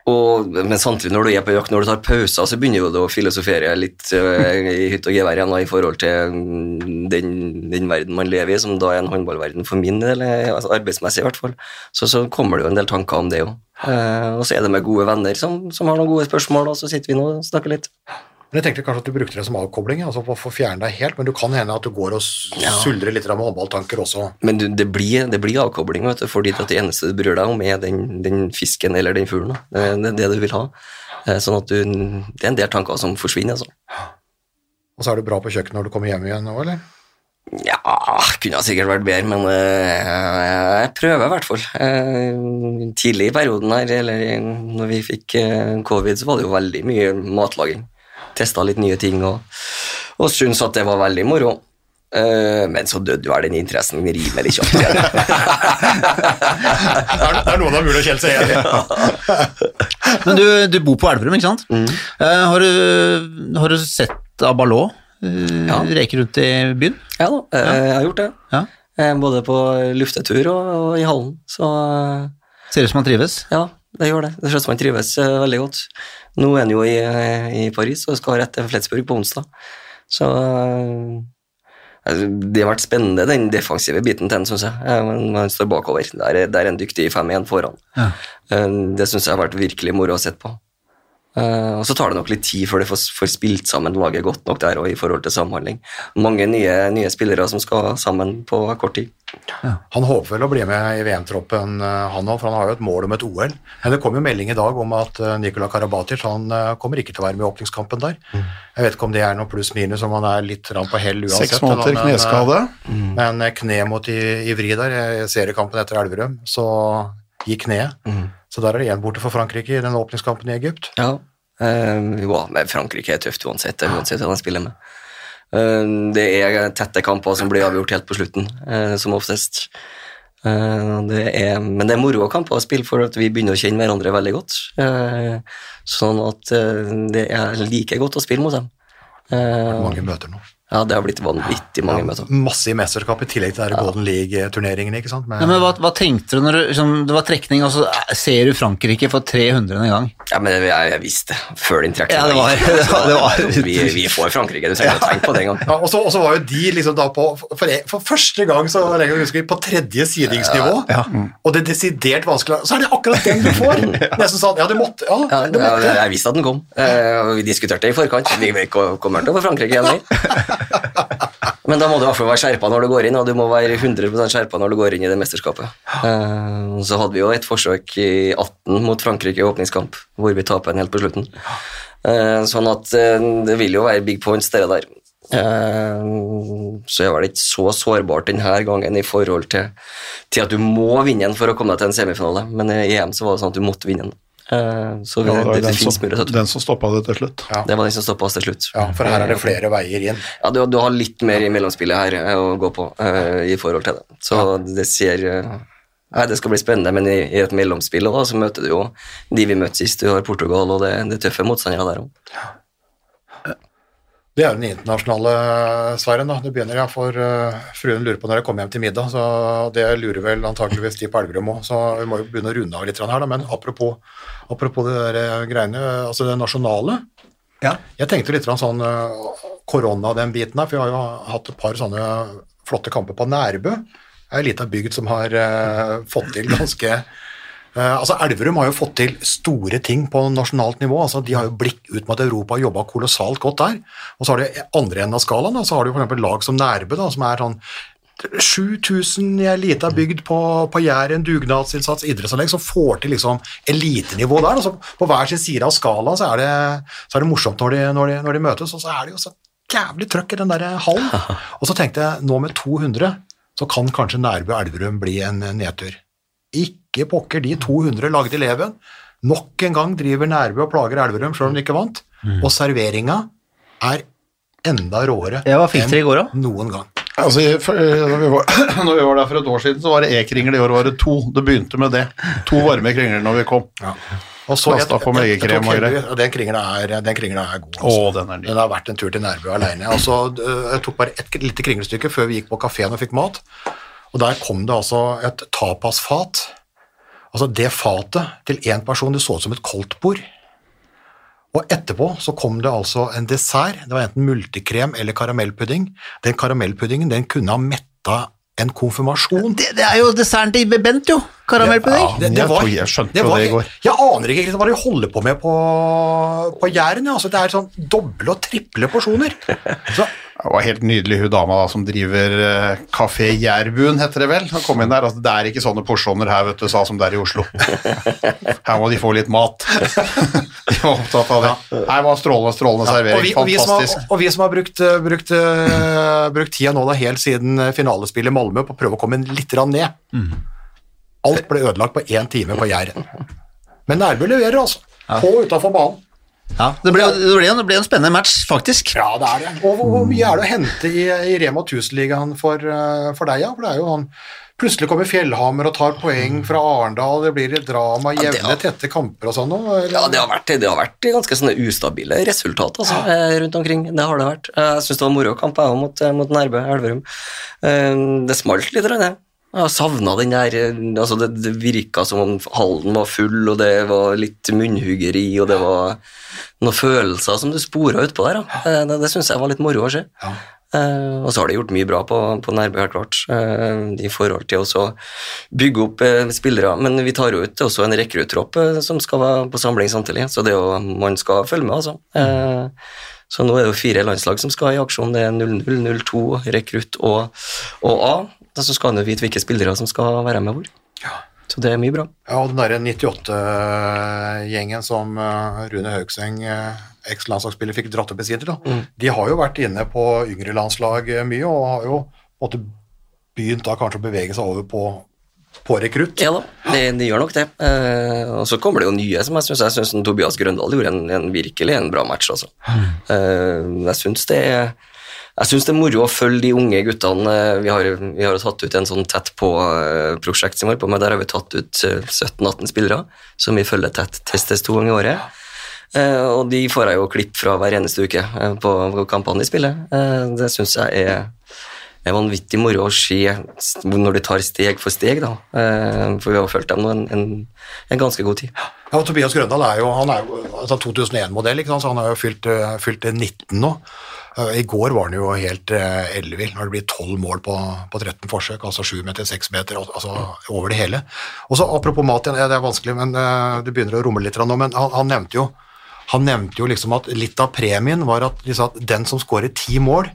og, men samtidig, når du er på jakt, når du tar pauser, så begynner du å filosofere litt eh, i hytt og gevær igjen i forhold til mm, den, den verden man lever i, som da er en håndballverden for min del, eh, altså arbeidsmessig i hvert fall. Så, så kommer det jo en del tanker om det òg. Eh, og så er det med gode venner som, som har noen gode spørsmål, og så sitter vi nå og snakker litt. Men jeg tenkte kanskje at du brukte det som avkobling, altså for å fjerne deg helt, men du kan hende at du går og suldrer litt med håndballtanker også. Men du, det, blir, det blir avkobling, vet du, fordi det eneste du bryr deg om, er den, den fisken eller den fuglen. Det, er det du vil ha. Eh, Sånn at du, det er en del tanker som forsvinner. altså. Og så er du bra på kjøkkenet når du kommer hjem igjen nå, eller? Ja, kunne sikkert vært bedre, men eh, jeg prøver i hvert fall. Eh, Tidlig i perioden her, eller når vi fikk covid, så var det jo veldig mye matlaging. Testa litt nye ting og, og syntes at det var veldig moro. Uh, Men så døde jo her den interessen rimelig kjapt igjen. Det er, det er noe det er mulig å kjenne seg igjen i. Men du, du bor på Elverum, ikke sant? Eh, har, du, har du sett Abalot uh, Ja. reke rundt i byen? Ja da, ja. jeg har gjort det. Ja. Eh, Både på luftetur og, og i hallen. Så eh, Ser ut som han trives? ja, det gjør det. Det ser ut som han trives eh, veldig godt. Nå er han jo i, i Paris og skal rett til Fletsburg på onsdag. Så eh, altså, det har vært spennende, den defensive biten til ham, syns jeg. Man Men han står bakover. Der, er- der er han dyktig i 5-1 foran. Ja. Eh, Det syns jeg har vært virkelig moro å sette på. Og så tar det nok litt tid før det får, spilt sammen laget godt nok der og i forhold til samhandling. Mange nye, nye spillere som skal sammen på kort tid. Han håper vel å bli med i VM-troppen, eh, han òg, for han har jo et mål om et OL. Men det kom jo melding i dag om at eh, Nikola Karabatic han eh, kommer ikke til å være med i åpningskampen der. Jeg vet ikke om det er noe pluss-minus, om han er litt på hell uansett. Seks måneder men, kneskade. Men eh, kne mot i- Ivri der, i seriekampen etter Elverum, så gikk kneet. Så der er det én borte for Frankrike i den åpningskampen i Egypt. Ja, eh, jo, men Frankrike er tøft uansett, uansett hvem de spiller med. Eh, det er tette kamper som blir avgjort helt på slutten, eh, som oftest. Eh, det er, men det er moro kamper å spille for at vi begynner å kjenne hverandre veldig godt. Sånn at det er like godt å spille mot dem. Hvor Mange møter nå. Ja, det har blitt vanvittig mange møter. Masse i mesterskap i tillegg til der ja. Golden League-turneringene, ikke sant. Men, Ja, men hva, hva tenkte du når du, liksom, det var trekning, og så eh, ser du Frankrike for 300. gang? Ja, men jeg, jeg visste det før din trekning. Ja, det var- så det var- vi, vi får Frankrike, du trenger ikke å tenke på det engang. Ja, og så og så var jo de liksom da på For, for første gang så lenge jeg husker, på tredje sidingsnivå, og det er desidert vanskelig Så er det akkurat den du får! Nesten sånn Ja, det måtte Ja, Ja, det ja, måtte. jeg visste at den kom. Eh, vi diskuterte det i forkant. Vi vi kommer til å få Frankrike igjen, vi. Men da må du i hvert fall være skjerpa når du går inn, og du må være 100 skjerpa når du går inn i det mesterskapet. Eh, så hadde vi jo et forsøk i 18 mot Frankrike i åpningskamp, hvor vi taper en helt på slutten. Eh, sånn at eh, det vil jo være big points, det der. Så er vel ikke så sårbart denne gangen i forhold til, til at du må vinne den for å komme deg til en semifinale, men i EM så var det sånn at du måtte vinne den. Eh, vi, Ja, det, det var det, den, finnes som, muligheter. den som stoppa det til slutt. Ja. Det var den som stoppa oss til slutt. Ja, for her er det flere veier inn. Ja, du, du har litt mer i mellomspillet her eh, å gå på uh, i forhold til det. Så det ser uh, Nei, Det skal bli spennende, men i, i et mellomspill da, så møter du jo de vi møtte sist. Du har Portugal, og det, det tøffe motstandere der òg. Det er jo den internasjonale sfæren, da. Det begynner ja, for uh, fruen lurer på når jeg kommer hjem til middag, så det lurer vel antakeligvis de på Elverum òg, så vi må jo begynne å runde av litt her, da. Men apropos, apropos det der eh, greiene, altså det nasjonale. Ja. Jeg tenkte litt sånn eh, korona den biten her, for vi har jo hatt et par sånne flotte kamper på Nærbø. Det er ei lita bygd som har uh, fått til ganske altså Elverum har jo fått til store ting på nasjonalt nivå. altså De har jo blikk ut mot Europa og jobba kolossalt godt der. Og så har du andre enden av skalaen, da, så har du f.eks. lag som Nærbø, da, som er sånn 7000 i ei lita bygd på, på Jæren, dugnadsinnsats, idrettsanlegg, som får til liksom elitenivå der. Altså, på hver sin side av skalaen så er det, så er det morsomt når de, når, de, når de møtes, og så er det jo så jævlig trøkk i den der hallen. Og så tenkte jeg, nå med 200, så kan kanskje Nærbø Elverum bli en nedtur. Ikke pokker de 200 lagde eleven. Nok en gang driver Nærbø og plager Elverum, selv om de ikke vant. Og serveringa er enda råere Ja, enn noen gang. Altså, når, vi var, når vi var der for et år siden, så var det E-kringle. I år var det to. Det begynte med det. To varme kringler når vi kom. Og så jeg- jeg- jeg og heldigvis- Den kringla er, er god. Å, den er ny. Den har vært en tur til Nærbø alene. Altså, øh, jeg tok bare et lite kringlestykke før vi gikk på kafeen og fikk mat. Og der kom det altså et tapasfat. Altså det fatet til én person, det så ut som et koldtbord. Og etterpå så kom det altså en dessert. Det var enten multekrem eller karamellpudding. Den karamellpuddingen den kunne ha metta en konfirmasjon. Det, det er jo desserten til Bent, jo. Karamellpudding. Ja, det, jeg var, jeg skjønte jo det i går. Jeg aner ikke hva de holder på med på, på Jæren. ja. Altså, det er sånn doble og triple porsjoner. Så, Det var helt nydelig hun dama da, som driver uh, Kafé Jærbuen, heter det vel. Han kom inn der, altså, Det er ikke sånne porsjoner her, vet du, sa som det er i Oslo. Her må de få litt mat. De var opptatt av det. Her var strålende, strålende og, servering. vi, og, vi har, Fantastisk. og vi som har brukt, eh, brukt, uh, brukt tida nå da, helt siden eh, finalespillet i Malmö på å prøve å komme litt ned. Mm. Alt ble ødelagt på én time på Jæren. Men Nærbø leverer, altså. På utafor banen. Ja, det ble, det, ble en, det ble en spennende match, faktisk. Ja, det er det. Og hvor, mye er det å hente i, i Rema 1000-ligaen for, eh, for deg, ja? For det er jo han Plutselig kommer Fjellhammer og tar poeng fra Arendal, det blir et drama, jevne, ja, har- tette kamper og sånn. Ja, det har vært, det har vært ganske sånne ustabile resultater altså, ja. rundt omkring. Det har det vært. Eh, Jeg syns det var moro kamp jeg, òg mot, eh, mot Nærbø Elverum. Eh, Det smalt litt, det. Jeg savna den der eh, altså det, det virka som om hallen var full, og det var litt munnhuggeri, og det var noen følelser som du spora utpå der. Da. Eh, Det, det syns jeg var litt moro å se. Eh, og så har de gjort mye bra på, på Nærbø, helt klart, uh, i forhold til å bygge opp uh, spillere. Men vi tar jo ut også en rekruttropp eh, som skal være på samling samtidig, så det er jo, man skal følge med, altså. Mm. så nå er det jo fire landslag som skal i aksjon. Det er 00, 02, rekrutt og, og A. Og så skal han jo vite hvilke spillere som skal være med hvor. Så det er mye bra. Ja, og den derre 98-gjengen som eh, Rune Haugseng, eh, eks-landslagsspiller, fikk dratt opp i sider, da. Mm. de har jo vært inne på yngre landslag eh, mye, og har jo måtte, begynt da kanskje å bevege seg over på, på rekrutt. Ja da, de, de gjør nok det. Eh, og så kommer det jo nye som jeg syns Jeg synes Tobias Grøndal gjorde en, en virkelig en bra match, altså. Eh, jeg syns det er jeg synes det er moro å følge de unge guttene. Eh, Vi har, vi har tatt ut en sånn tett på-prosjekt som vi på med. Der har vi tatt ut eh, 17-18 spillere som vi følger tett, testes to ganger i året. Eh, og de får jeg jo klipp fra hver eneste uke eh, på, kampene de spiller. Eh, det syns jeg er, er vanvittig moro å se når de tar steg for steg, da. Eh, for vi har fulgt dem nå en, en, en ganske god tid. Ja, og Tobias Grøndal er jo, jo altså 2001-modell, ikke sant? så han har jo fylt, eh, fylt eh, 19 nå. Eh, I går var han jo helt uh, ellevill når det blir 12 mål på, på 13 forsøk, altså 7 meter, 6 meter, altså over det hele. Og så Apropos mat, igjen, det er vanskelig, men eh, det begynner å rumle litt nå, men han, han nevnte jo han nevnte jo liksom at litt av premien var at, liksom at den som skårer ti mål,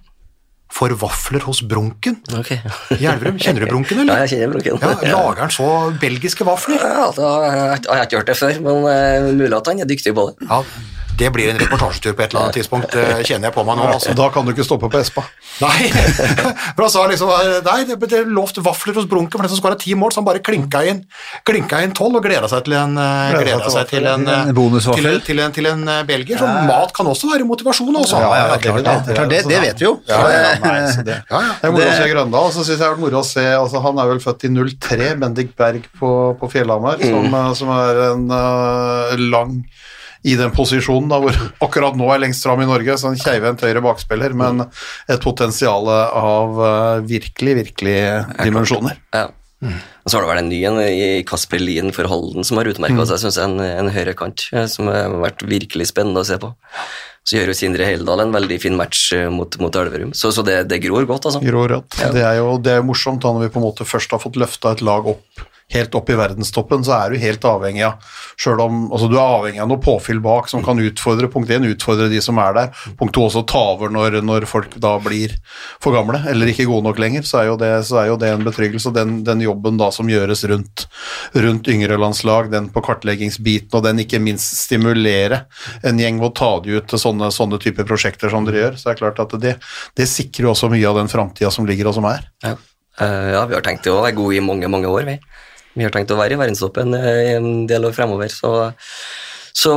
får vafler hos Brunken Ok. i Elverum. Kjenner du Brunken, Ja, jeg kjenner Brunken. Ja, Lager han så belgiske vafler? Ja, da har jeg, jeg har ikke hørt det før, men uh, mulig at han er dyktig på det. Ja, det blir en reportasjetur på et eller annet tidspunkt, det kjenner jeg på meg nå. altså. Da kan du ikke stoppe på Espa. Nei, for han sa liksom Nei, det er lovt vafler hos Brunken for den som skåra ti mål, så han bare klinka inn klinka inn tolv og gleda seg til en eh, seg til en, eh, En bonusvaffel. til, en- til, en, til en eh, belgier. Så mat kan også være motivasjon, altså. Ja, ja, klart det. det- Klart det, det vet vi jo. Ja, ja, nei, det. Ja, ja. Det er moro å se Grøndal. Så synes jeg det har vært moro å se altså, Han er vel født i 03, Bendik Berg på, på Fjellhamar, som, eh, som er en uh, lang i den posisjonen da, hvor akkurat nå er lengst fram i Norge, så en keivhendt høyre bakspiller, men et potensial av eh, virkelig, virkelig dimensjoner. Ja. Og så har det vært en ny en i Kasper Lien for Halden som har utmerka seg, synes jeg, en, en høyrekant eh, som har vært virkelig spennende å se på. Så gjør jo Sindre Heldal en veldig fin match eh, mot, mot Elverum, så, så det, det gror godt, altså. Gror, rødt. Det er jo det er morsomt da når vi på en måte først har fått løfta et lag opp helt opp i verdenstoppen, så er du helt avhengig av selv om, altså Du er avhengig av noe påfyll bak som kan utfordre punkt 1, utfordre de som er der. Punkt 2 også ta over når, når folk da blir for gamle eller ikke gode nok lenger. Så er jo det, er jo det en betryggelse. Den, den jobben da som gjøres rundt, rundt yngre landslag, den på kartleggingsbiten, og den ikke minst stimulere en gjeng ved å ta de ut til sånne, sånne typer prosjekter som dere gjør, så er det klart at det, det sikrer også mye av den framtida som ligger og som er. Ja. Uh, ja, vi har tenkt å være gode i mange, mange år, vi. Vi har tenkt å være i verdenstoppen eh, i en del år fremover, så, Så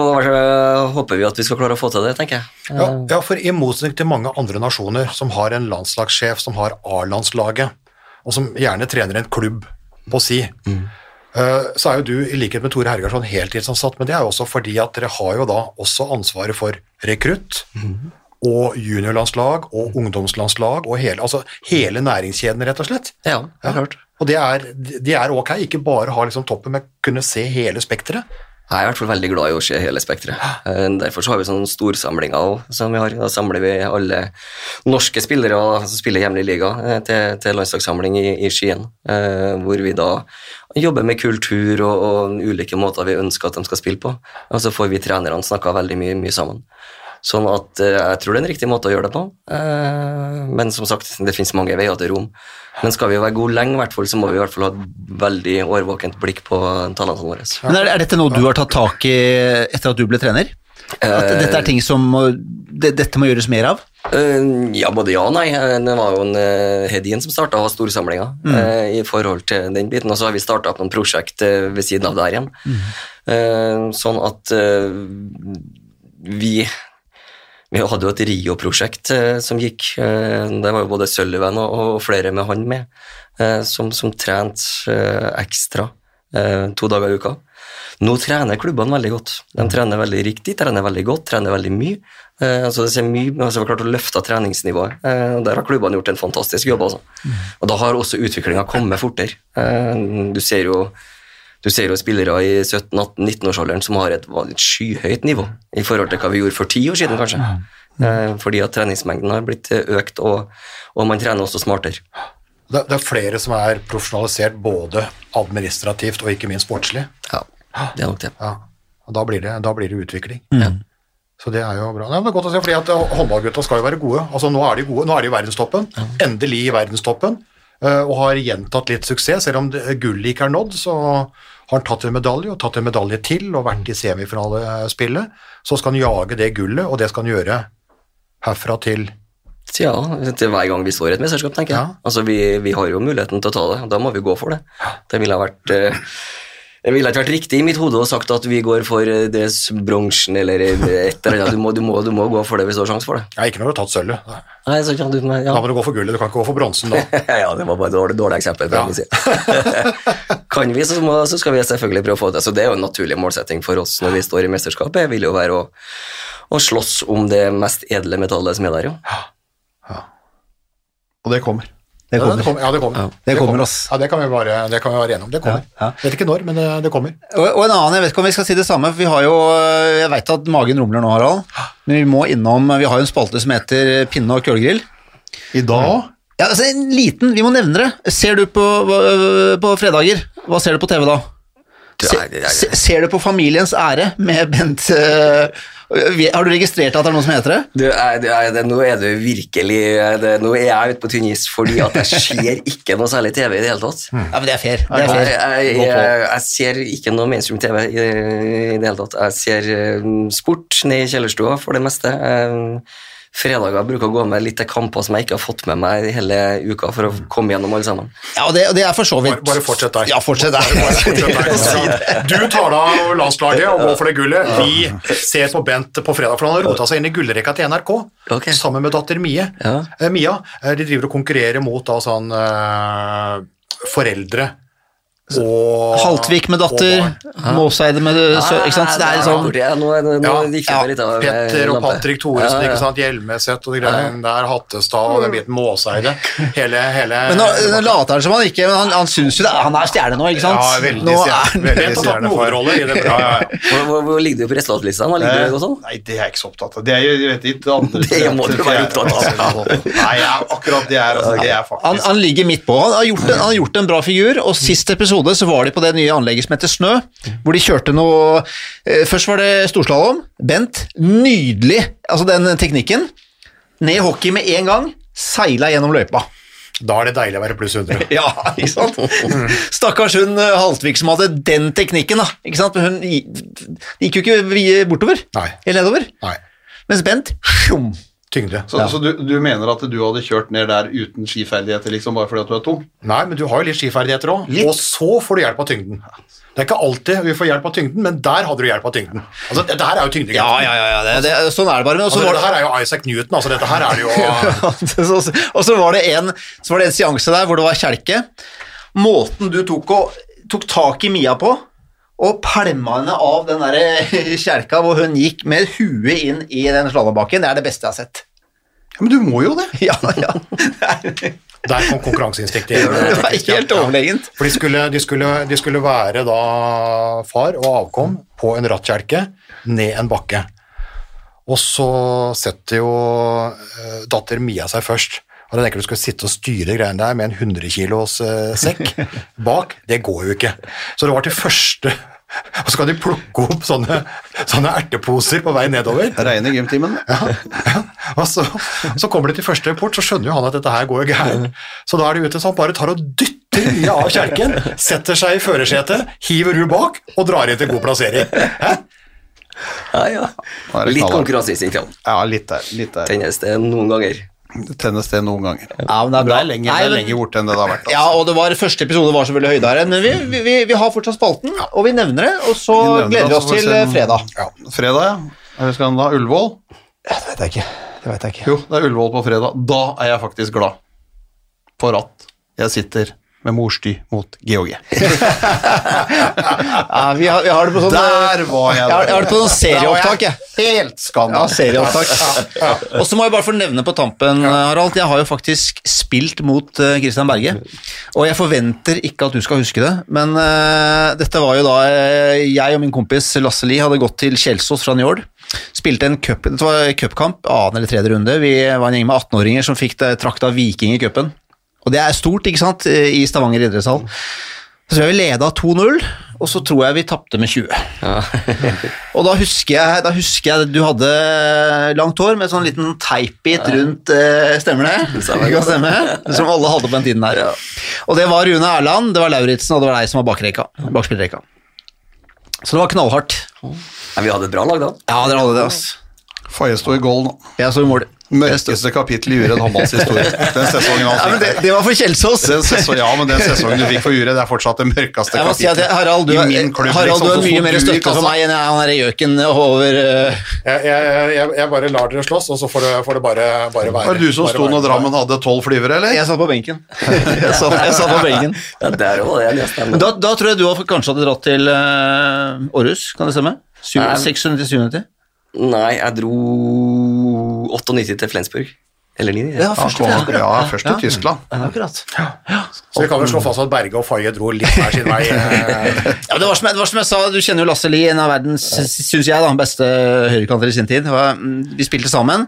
håper vi at vi skal klare å få til det, tenker jeg. Ja, ja, for i motsetning til mange andre nasjoner som har en landslagssjef som har A-landslaget, og som gjerne trener en klubb på si, mm. så er jo du, i likhet med Tore Hergarsson, heltidsansatt, men det er jo også fordi at dere har jo da også ansvaret for rekrutt, og juniorlandslag, og ungdomslandslag, og hele, altså hele næringskjeden, rett og slett. Ja, det er klart. Og det er, de er ok, ikke bare ha liksom toppen, men kunne se hele spekteret. Jeg er i hvert fall veldig glad i å se hele spekteret. Eh, Derfor så har vi sånne storsamlinger også, som vi har. Da samler vi alle norske spillere som spiller hjemlig liga eh, til, til landslagssamling i, i Skien, eh, hvor vi da jobber med kultur og, og ulike måter vi ønsker at de skal spille på. Og så får vi trenerne snakka veldig mye, mye sammen. Sånn at eh, jeg tror det er en riktig måte å gjøre det på. Eh, men som sagt, det finnes mange veier til Rom. Men skal vi være gode lenge, hvert fall, så må vi i hvert fall ha et veldig årvåkent blikk på talentene våre. Men er, dette noe du har tatt tak i etter at du ble trener? At dette er ting som må, det, dette må gjøres mer av? Eh, ja, både ja og nei. Eh, Det var jo en Hedin som starta storsamlinga eh, i forhold til den biten. Og så har vi starta opp noen prosjekt eh, ved siden av der igjen. Eh, sånn at eh, vi vi hadde jo et Rio-prosjekt eh, som gikk. Det var jo både Sullivan og, flere med han med, eh, som, som trente eh, ekstra eh, to dager i uka. Nå trener klubbene veldig godt. De trener veldig riktig, trener veldig godt, trener veldig mye. Eh, altså det ser mye, altså klart å løfte treningsnivået. Eh, Der har klubbene gjort en fantastisk jobb. Altså. Og Da har også utviklinga kommet fortere. Eh, du ser jo du ser jo spillere i 17-18-19-årsalderen som har et, et skyhøyt nivå i forhold til hva vi gjorde for ti år siden, kanskje. Eh, fordi at treningsmengden har blitt økt, og, og man trener også smartere. Det, det er flere som er profesjonalisert både administrativt og ikke minst sportslig. Ja, det er nok det. Ja, og da blir det, da blir det utvikling. Så det er jo bra. Nei, men det er godt å se, fordi at eh, håndballgutta skal jo være gode. Altså Nå er de gode, nå er de i verdenstoppen. Endelig i verdenstoppen. Eh, Og har gjentatt litt suksess. Selv om gullet ikke er nådd, så har han tatt en medalje, og tatt en medalje til, og vært i semifinalespillet. Så skal han jage det gullet, og det skal han gjøre herfra til ja, til hver gang vi står i et mesterskap, tenker jeg. Ja. Altså, vi, vi har jo muligheten til å ta det, og da må vi gå for det. Det ville ha vært eh, det ville ikke vært riktig i mitt hode å sagt at vi går for eh, det bronsen eller et eller annet. Du må, du, må, du må gå for det hvis du har sjanse for det. Ja, ikke når du har tatt sølvet. Nei, så kan du, ja. Da må du gå for gullet, du kan ikke gå for bronsen da. ja, det var bare et dårlig, dårlig eksempel. Ja. Ja. Si. kan vi, så, må, så skal vi selvfølgelig prøve å få det. Så det er jo en naturlig målsetting for oss når vi står i mesterskapet. vil jo være å, å slåss om det mest edle metallet som er der, jo. Og det kommer. Det Ja, kommer. det kommer. Ja, det kommer. Det kommer, ass. Ja, det kan vi være, det kan vi være enige om. Det kommer. Ja, ja. Vet ikke når, men det, det kommer. Og, og en annen, jeg vet ikke om vi skal si det samme, for vi har jo Jeg veit at magen rumler nå, Harald, men vi må innom Vi har jo en spalte som heter Pinne og kølgrill. I dag Ja, altså en liten, Vi må nevne det. Ser du på, på fredager? Hva ser du på TV da? Se, er- ser du på Familiens ære med Bent uh, Har du registrert at det er noen som heter det? Du, er, du er, det, nå er du virkelig det, Nå er jeg ute på tynn is, fordi at jeg ser ikke noe særlig TV i det hele tatt. Ja, men det er fair. Det er Jeg, fair. jeg, jeg, jeg ser ikke noe mainstream-TV i, i det hele tatt. Jeg ser um, sport ned i kjellerstua for det meste. Eh, Fredager bruker å gå med litt til kamper som jeg ikke har fått med meg hele uka for å komme gjennom alle sammen. Ja, og det, og det er for så vidt Bare, bare fortsett der. Ja, fortsett der. Bare fortsett der. Du tar deg av landslaget og går for det gullet. Vi ser på Bent på fredag, for han har rota seg inn i gullrekka til NRK okay. sammen med datter Mie. Ja. Eh, Mia. eh, De driver og konkurrerer mot da, sånn, eh, foreldre og Haltvik med datter. Måseide med sø... Ikke sant? Det er sånn Ja, nå, nå, nå Ja, ja, litt av eh, Petter og. Patrick Thoresen, Ja, ja. ikke sant? Hjelmeset og de greiene der, Hattestad og den biten Måseide. Hele, hele Men nå, nå later han som han ikke Men han, han syns jo det, han er stjerne nå, ikke sant? Ja, veldig nå stjerne. er han- Veldig stjerne hovedrolle i det. Ja, ja, ja. Hvor, hvor, hvor ligger du på resultatlista? Hva ligger du sånn? Nei, det er jeg ikke så opptatt av. Det er jo, jeg vet ikke, andre Det må du være opptatt av. Nei, akkurat det er, altså, det er han, han ligger midt på. Han har, gjort en, han har gjort en bra figur, og sist episode så var de på det nye anlegget som heter Snø, hvor de kjørte noe eh, Først var det storslalåm. Bent, nydelig, altså den teknikken. Ned hockey med en gang, seila gjennom løypa. Da er det deilig å være pluss 100. Ja, ikke sant? Stakkars hun eh, Haltvik som hadde den teknikken, da. Ikke sant? Men hun gikk jo ikke bortover, Nei. eller nedover. Nei. Mens Bent, sjum, tyngde. Så, så du, du mener at du hadde kjørt ned der uten skiferdigheter, liksom, bare fordi at du er tung? Nei, men du har jo litt skiferdigheter òg, og så får du hjelp av tyngden. Det er ikke alltid vi får hjelp av tyngden, men der hadde du hjelp av tyngden. Altså, Dette her er jo tyngdegrensen. Ja, ja, ja, ja det, det, sånn er det bare. Men Altså, var dette her er jo Isaac Newton, altså dette her er jo og så var det en, så var det en seanse der hvor det var kjelke. Måten du tok, og, tok tak i Mia på, og pælma henne av den der kjelka hvor hun gikk med huet inn i den slalåmbakken, det er det beste jeg har sett. Ja, Men du må jo det. Ja, ja. Er- Der kom konkurranseinstinktet inn. det var helt overlegent. For de skulle, de, skulle, de skulle være da far og avkom på en rattkjelke ned en bakke. Og så setter jo eh, datter Mia seg først. Og da tenker du skal sitte og styre greiene der med en 100 kilos eh, sekk bak. Det går jo ikke. Så det var til første Og så kan de plukke opp sånne, sånne erteposer på vei nedover. Reine gymtimen. Og så, så kommer de til første port, så skjønner jo han at dette her går jo gærent. Så da er de ute så han bare tar og dytter mye av kjelken, setter seg i førersetet, hiver hun bak og drar inn til god plassering. Hæ? Ja, ja. Litt konkurranseinstinkt, ja. Ja, litt der. Litt der. Tennes det noen ganger. Det tennes det noen ganger. Ja, men det er Det er lenger, Nei, det er men- lenger borte enn det det har vært. Ja, Altså. og det var, første episode var selvfølgelig høydere, men vi, vi, vi, vi har fortsatt spalten, og vi nevner det, og så Vi gleder vi oss til se eh, fredag. Fredag, ja. Eller skal han da? Ullevål? Det vet jeg ikke. Det vet jeg ikke. Jo, det er Ullevål på fredag. Da er jeg faktisk glad. På ratt. Jeg sitter med morsty mot GHG. Ja, vi, har, vi har det på sånn Der var jeg, har, jeg har det på sånn serieopptak, jeg. Helt Ja, skandal. serieopptak. Og så må jeg bare få nevne på tampen, Harald, jeg har jo faktisk spilt mot eh, Christian Berge. Og jeg forventer ikke at du skal huske det, men uh, dette var jo da eh, jeg og min kompis Lasse Lie hadde gått til Kjelsås fra Njord. Spilte en cup, det var cupkamp, annen eller tredje runde. Vi var en gjeng med 18-åringer som fikk det, trakk da Viking i cupen. Og det er stort, ikke sant, i Stavanger idrettshall. Så tror jeg vi leda 2-0, og så tror jeg vi tapte med 20. Og da husker, jeg, da husker jeg du hadde langt hår med sånn liten teipbit rundt eh, Stemmer det? det stemme? Som alle hadde på den tiden der. Og det var Rune Erland, det var Lauritzen, og det var deg som var bakrekka. Bakspillrekka. Så det var knallhardt. Ja, vi hadde et bra lag da. Ja, dere hadde det, ass. Faye sto i goal nå. Jeg sto i mål. Mørkeste kapittel i Uredd håndballs historie. Den sesongen han Ja, men det, det var for Kjelsås. Den sesong, ja, men den sesongen du fikk for Uredd, er fortsatt det mørkeste kapittelet si Harald, du, i er- min klubb. Harald, du liksom, er så mye mer støtte for meg enn han derre gjøken over uh... Jeg, jeg, jeg, jeg bare lar dere slåss, og så får det, får det bare, bare være. Var det du som sto når Drammen hadde tolv flyvere, eller? Jeg satt på benken. Jeg satt, satt på benken. Ja, der var det jeg leste. da, da tror jeg du kanskje hadde dratt til uh, Århus, kan det stemme? Syv- Nei. 600-700? Nei, jeg dro 98 til Flensburg. Eller 9. Ja, Ja, først til ja, først til Tyskland. Akkurat. Så vi kan vel slå fast at Berge og Faye dro litt hver sin vei. eh, Ja, det, var som, jeg- det var som jeg sa, du kjenner jo Lasse Lie, en av verdens, syns jeg, da, beste høyrekanter i sin tid. Mm, Vi spilte sammen,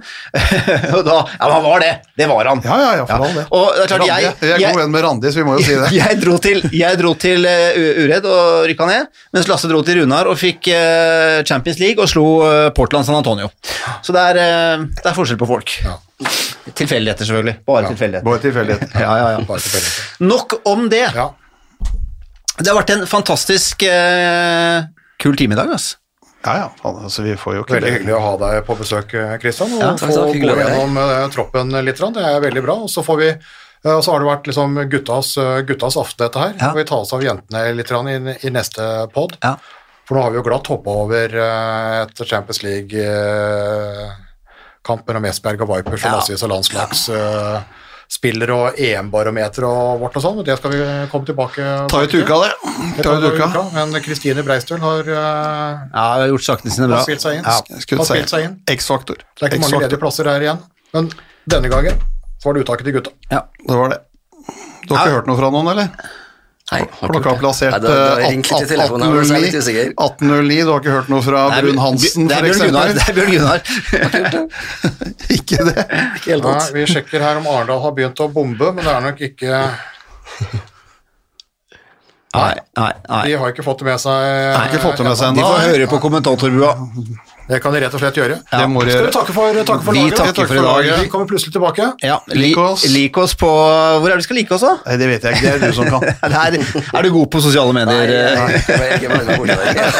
og da Ja, han var det! Det var han. Ja, ja, ja, for all det. Og det er klart, jeg, jeg, jeg er god venn med Randi, så vi må jo si det. jeg dro til, jeg dro til uh, Uredd og rykka ned, mens Lasse dro til Runar og fikk eh, Champions League og slo eh, Portland San Antonio. Så det er, eh, det er forskjell på folk. Tilfeldigheter, selvfølgelig. Bare tilfeldigheter. Bare tilfeldigheter. Ja, ja, ja. bare. Nok om det. Ja. Det har vært en fantastisk eh, kul time i dag, altså. Ja, ja, altså vi får jo ikke Veldig det. hyggelig å ha deg på besøk, Kristian, og Ja, få gå gjennom eh, troppen litt. Det er veldig bra. Og så får vi eh, og så har det vært liksom guttas, eh, guttas aften, dette her. Ja. Vi tar oss av jentene litt i, i neste pod. Ja. For nå har vi jo glatt hoppa over eh, et Champions League-kamp mellom Esberg og Vipers og Ja. massevis av landslagsspillere og EM-barometer og vårt og sånn. Det skal vi komme tilbake Ta ut uka, det. Ta ut vi uka. Men Kristine Breistøl har, uh, Ja, har gjort sakene sine bra. spilt seg inn. Ja. Skutt Har spilt seg inn. inn. X-faktor. Det er ikke mange ledige plasser her igjen, men denne gangen så var det uttaket til gutta. Ja. Det var det. Du har ikke hørt noe fra noen, eller? Har Klokka plassert eh, er litt 18.09. usikker. 18.09. Du har ikke hørt noe fra er- Brun Hansen, Det er Bjørn Gunnar. Det er Bjørn Gunnar. Ikke det. Ikke helt Nei, vi sjekker her om Arendal har begynt å bombe, men det er nok ikke Nei, nei, nei. De har ikke fått det med seg. Har ikke fått det med seg De får høre på kommentatorbua. Det kan de rett og slett gjøre. Det må Skal vi takke for, takke for Vi laget? takker takker for i dag. Vi kommer plutselig tilbake. Ja, Lik oss. lik oss på Hvor er det du skal like oss, da? Nei, det vet jeg ikke, det er du som kan. Er, er du god på sosiale medier? Nei, nei jeg, jeg, jeg, jeg.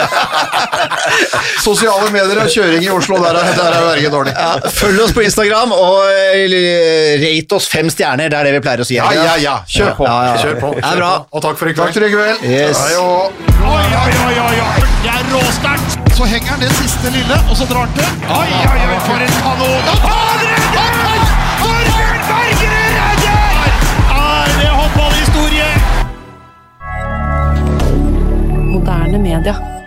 Sosiale medier og kjøring i Oslo, der er, der er dårlig. Ja, følg oss på Instagram, og eh, rate oss fem stjerner. Det er det vi pleier å si. Ja, ja, ja, kjør på. Ja, ja, ja. Kjør på. Kjør er på. Og takk for i Takk kveld. for i kveld. Yes. Oi, oi, oi, oi, oi. Det er råsterkt så henger han det siste lille, og så drar han til. Oi, oi, oi, for en kanon! Og han redder! Torbjørn Bergerud redder! Er det håndballhistorie? Moderne media.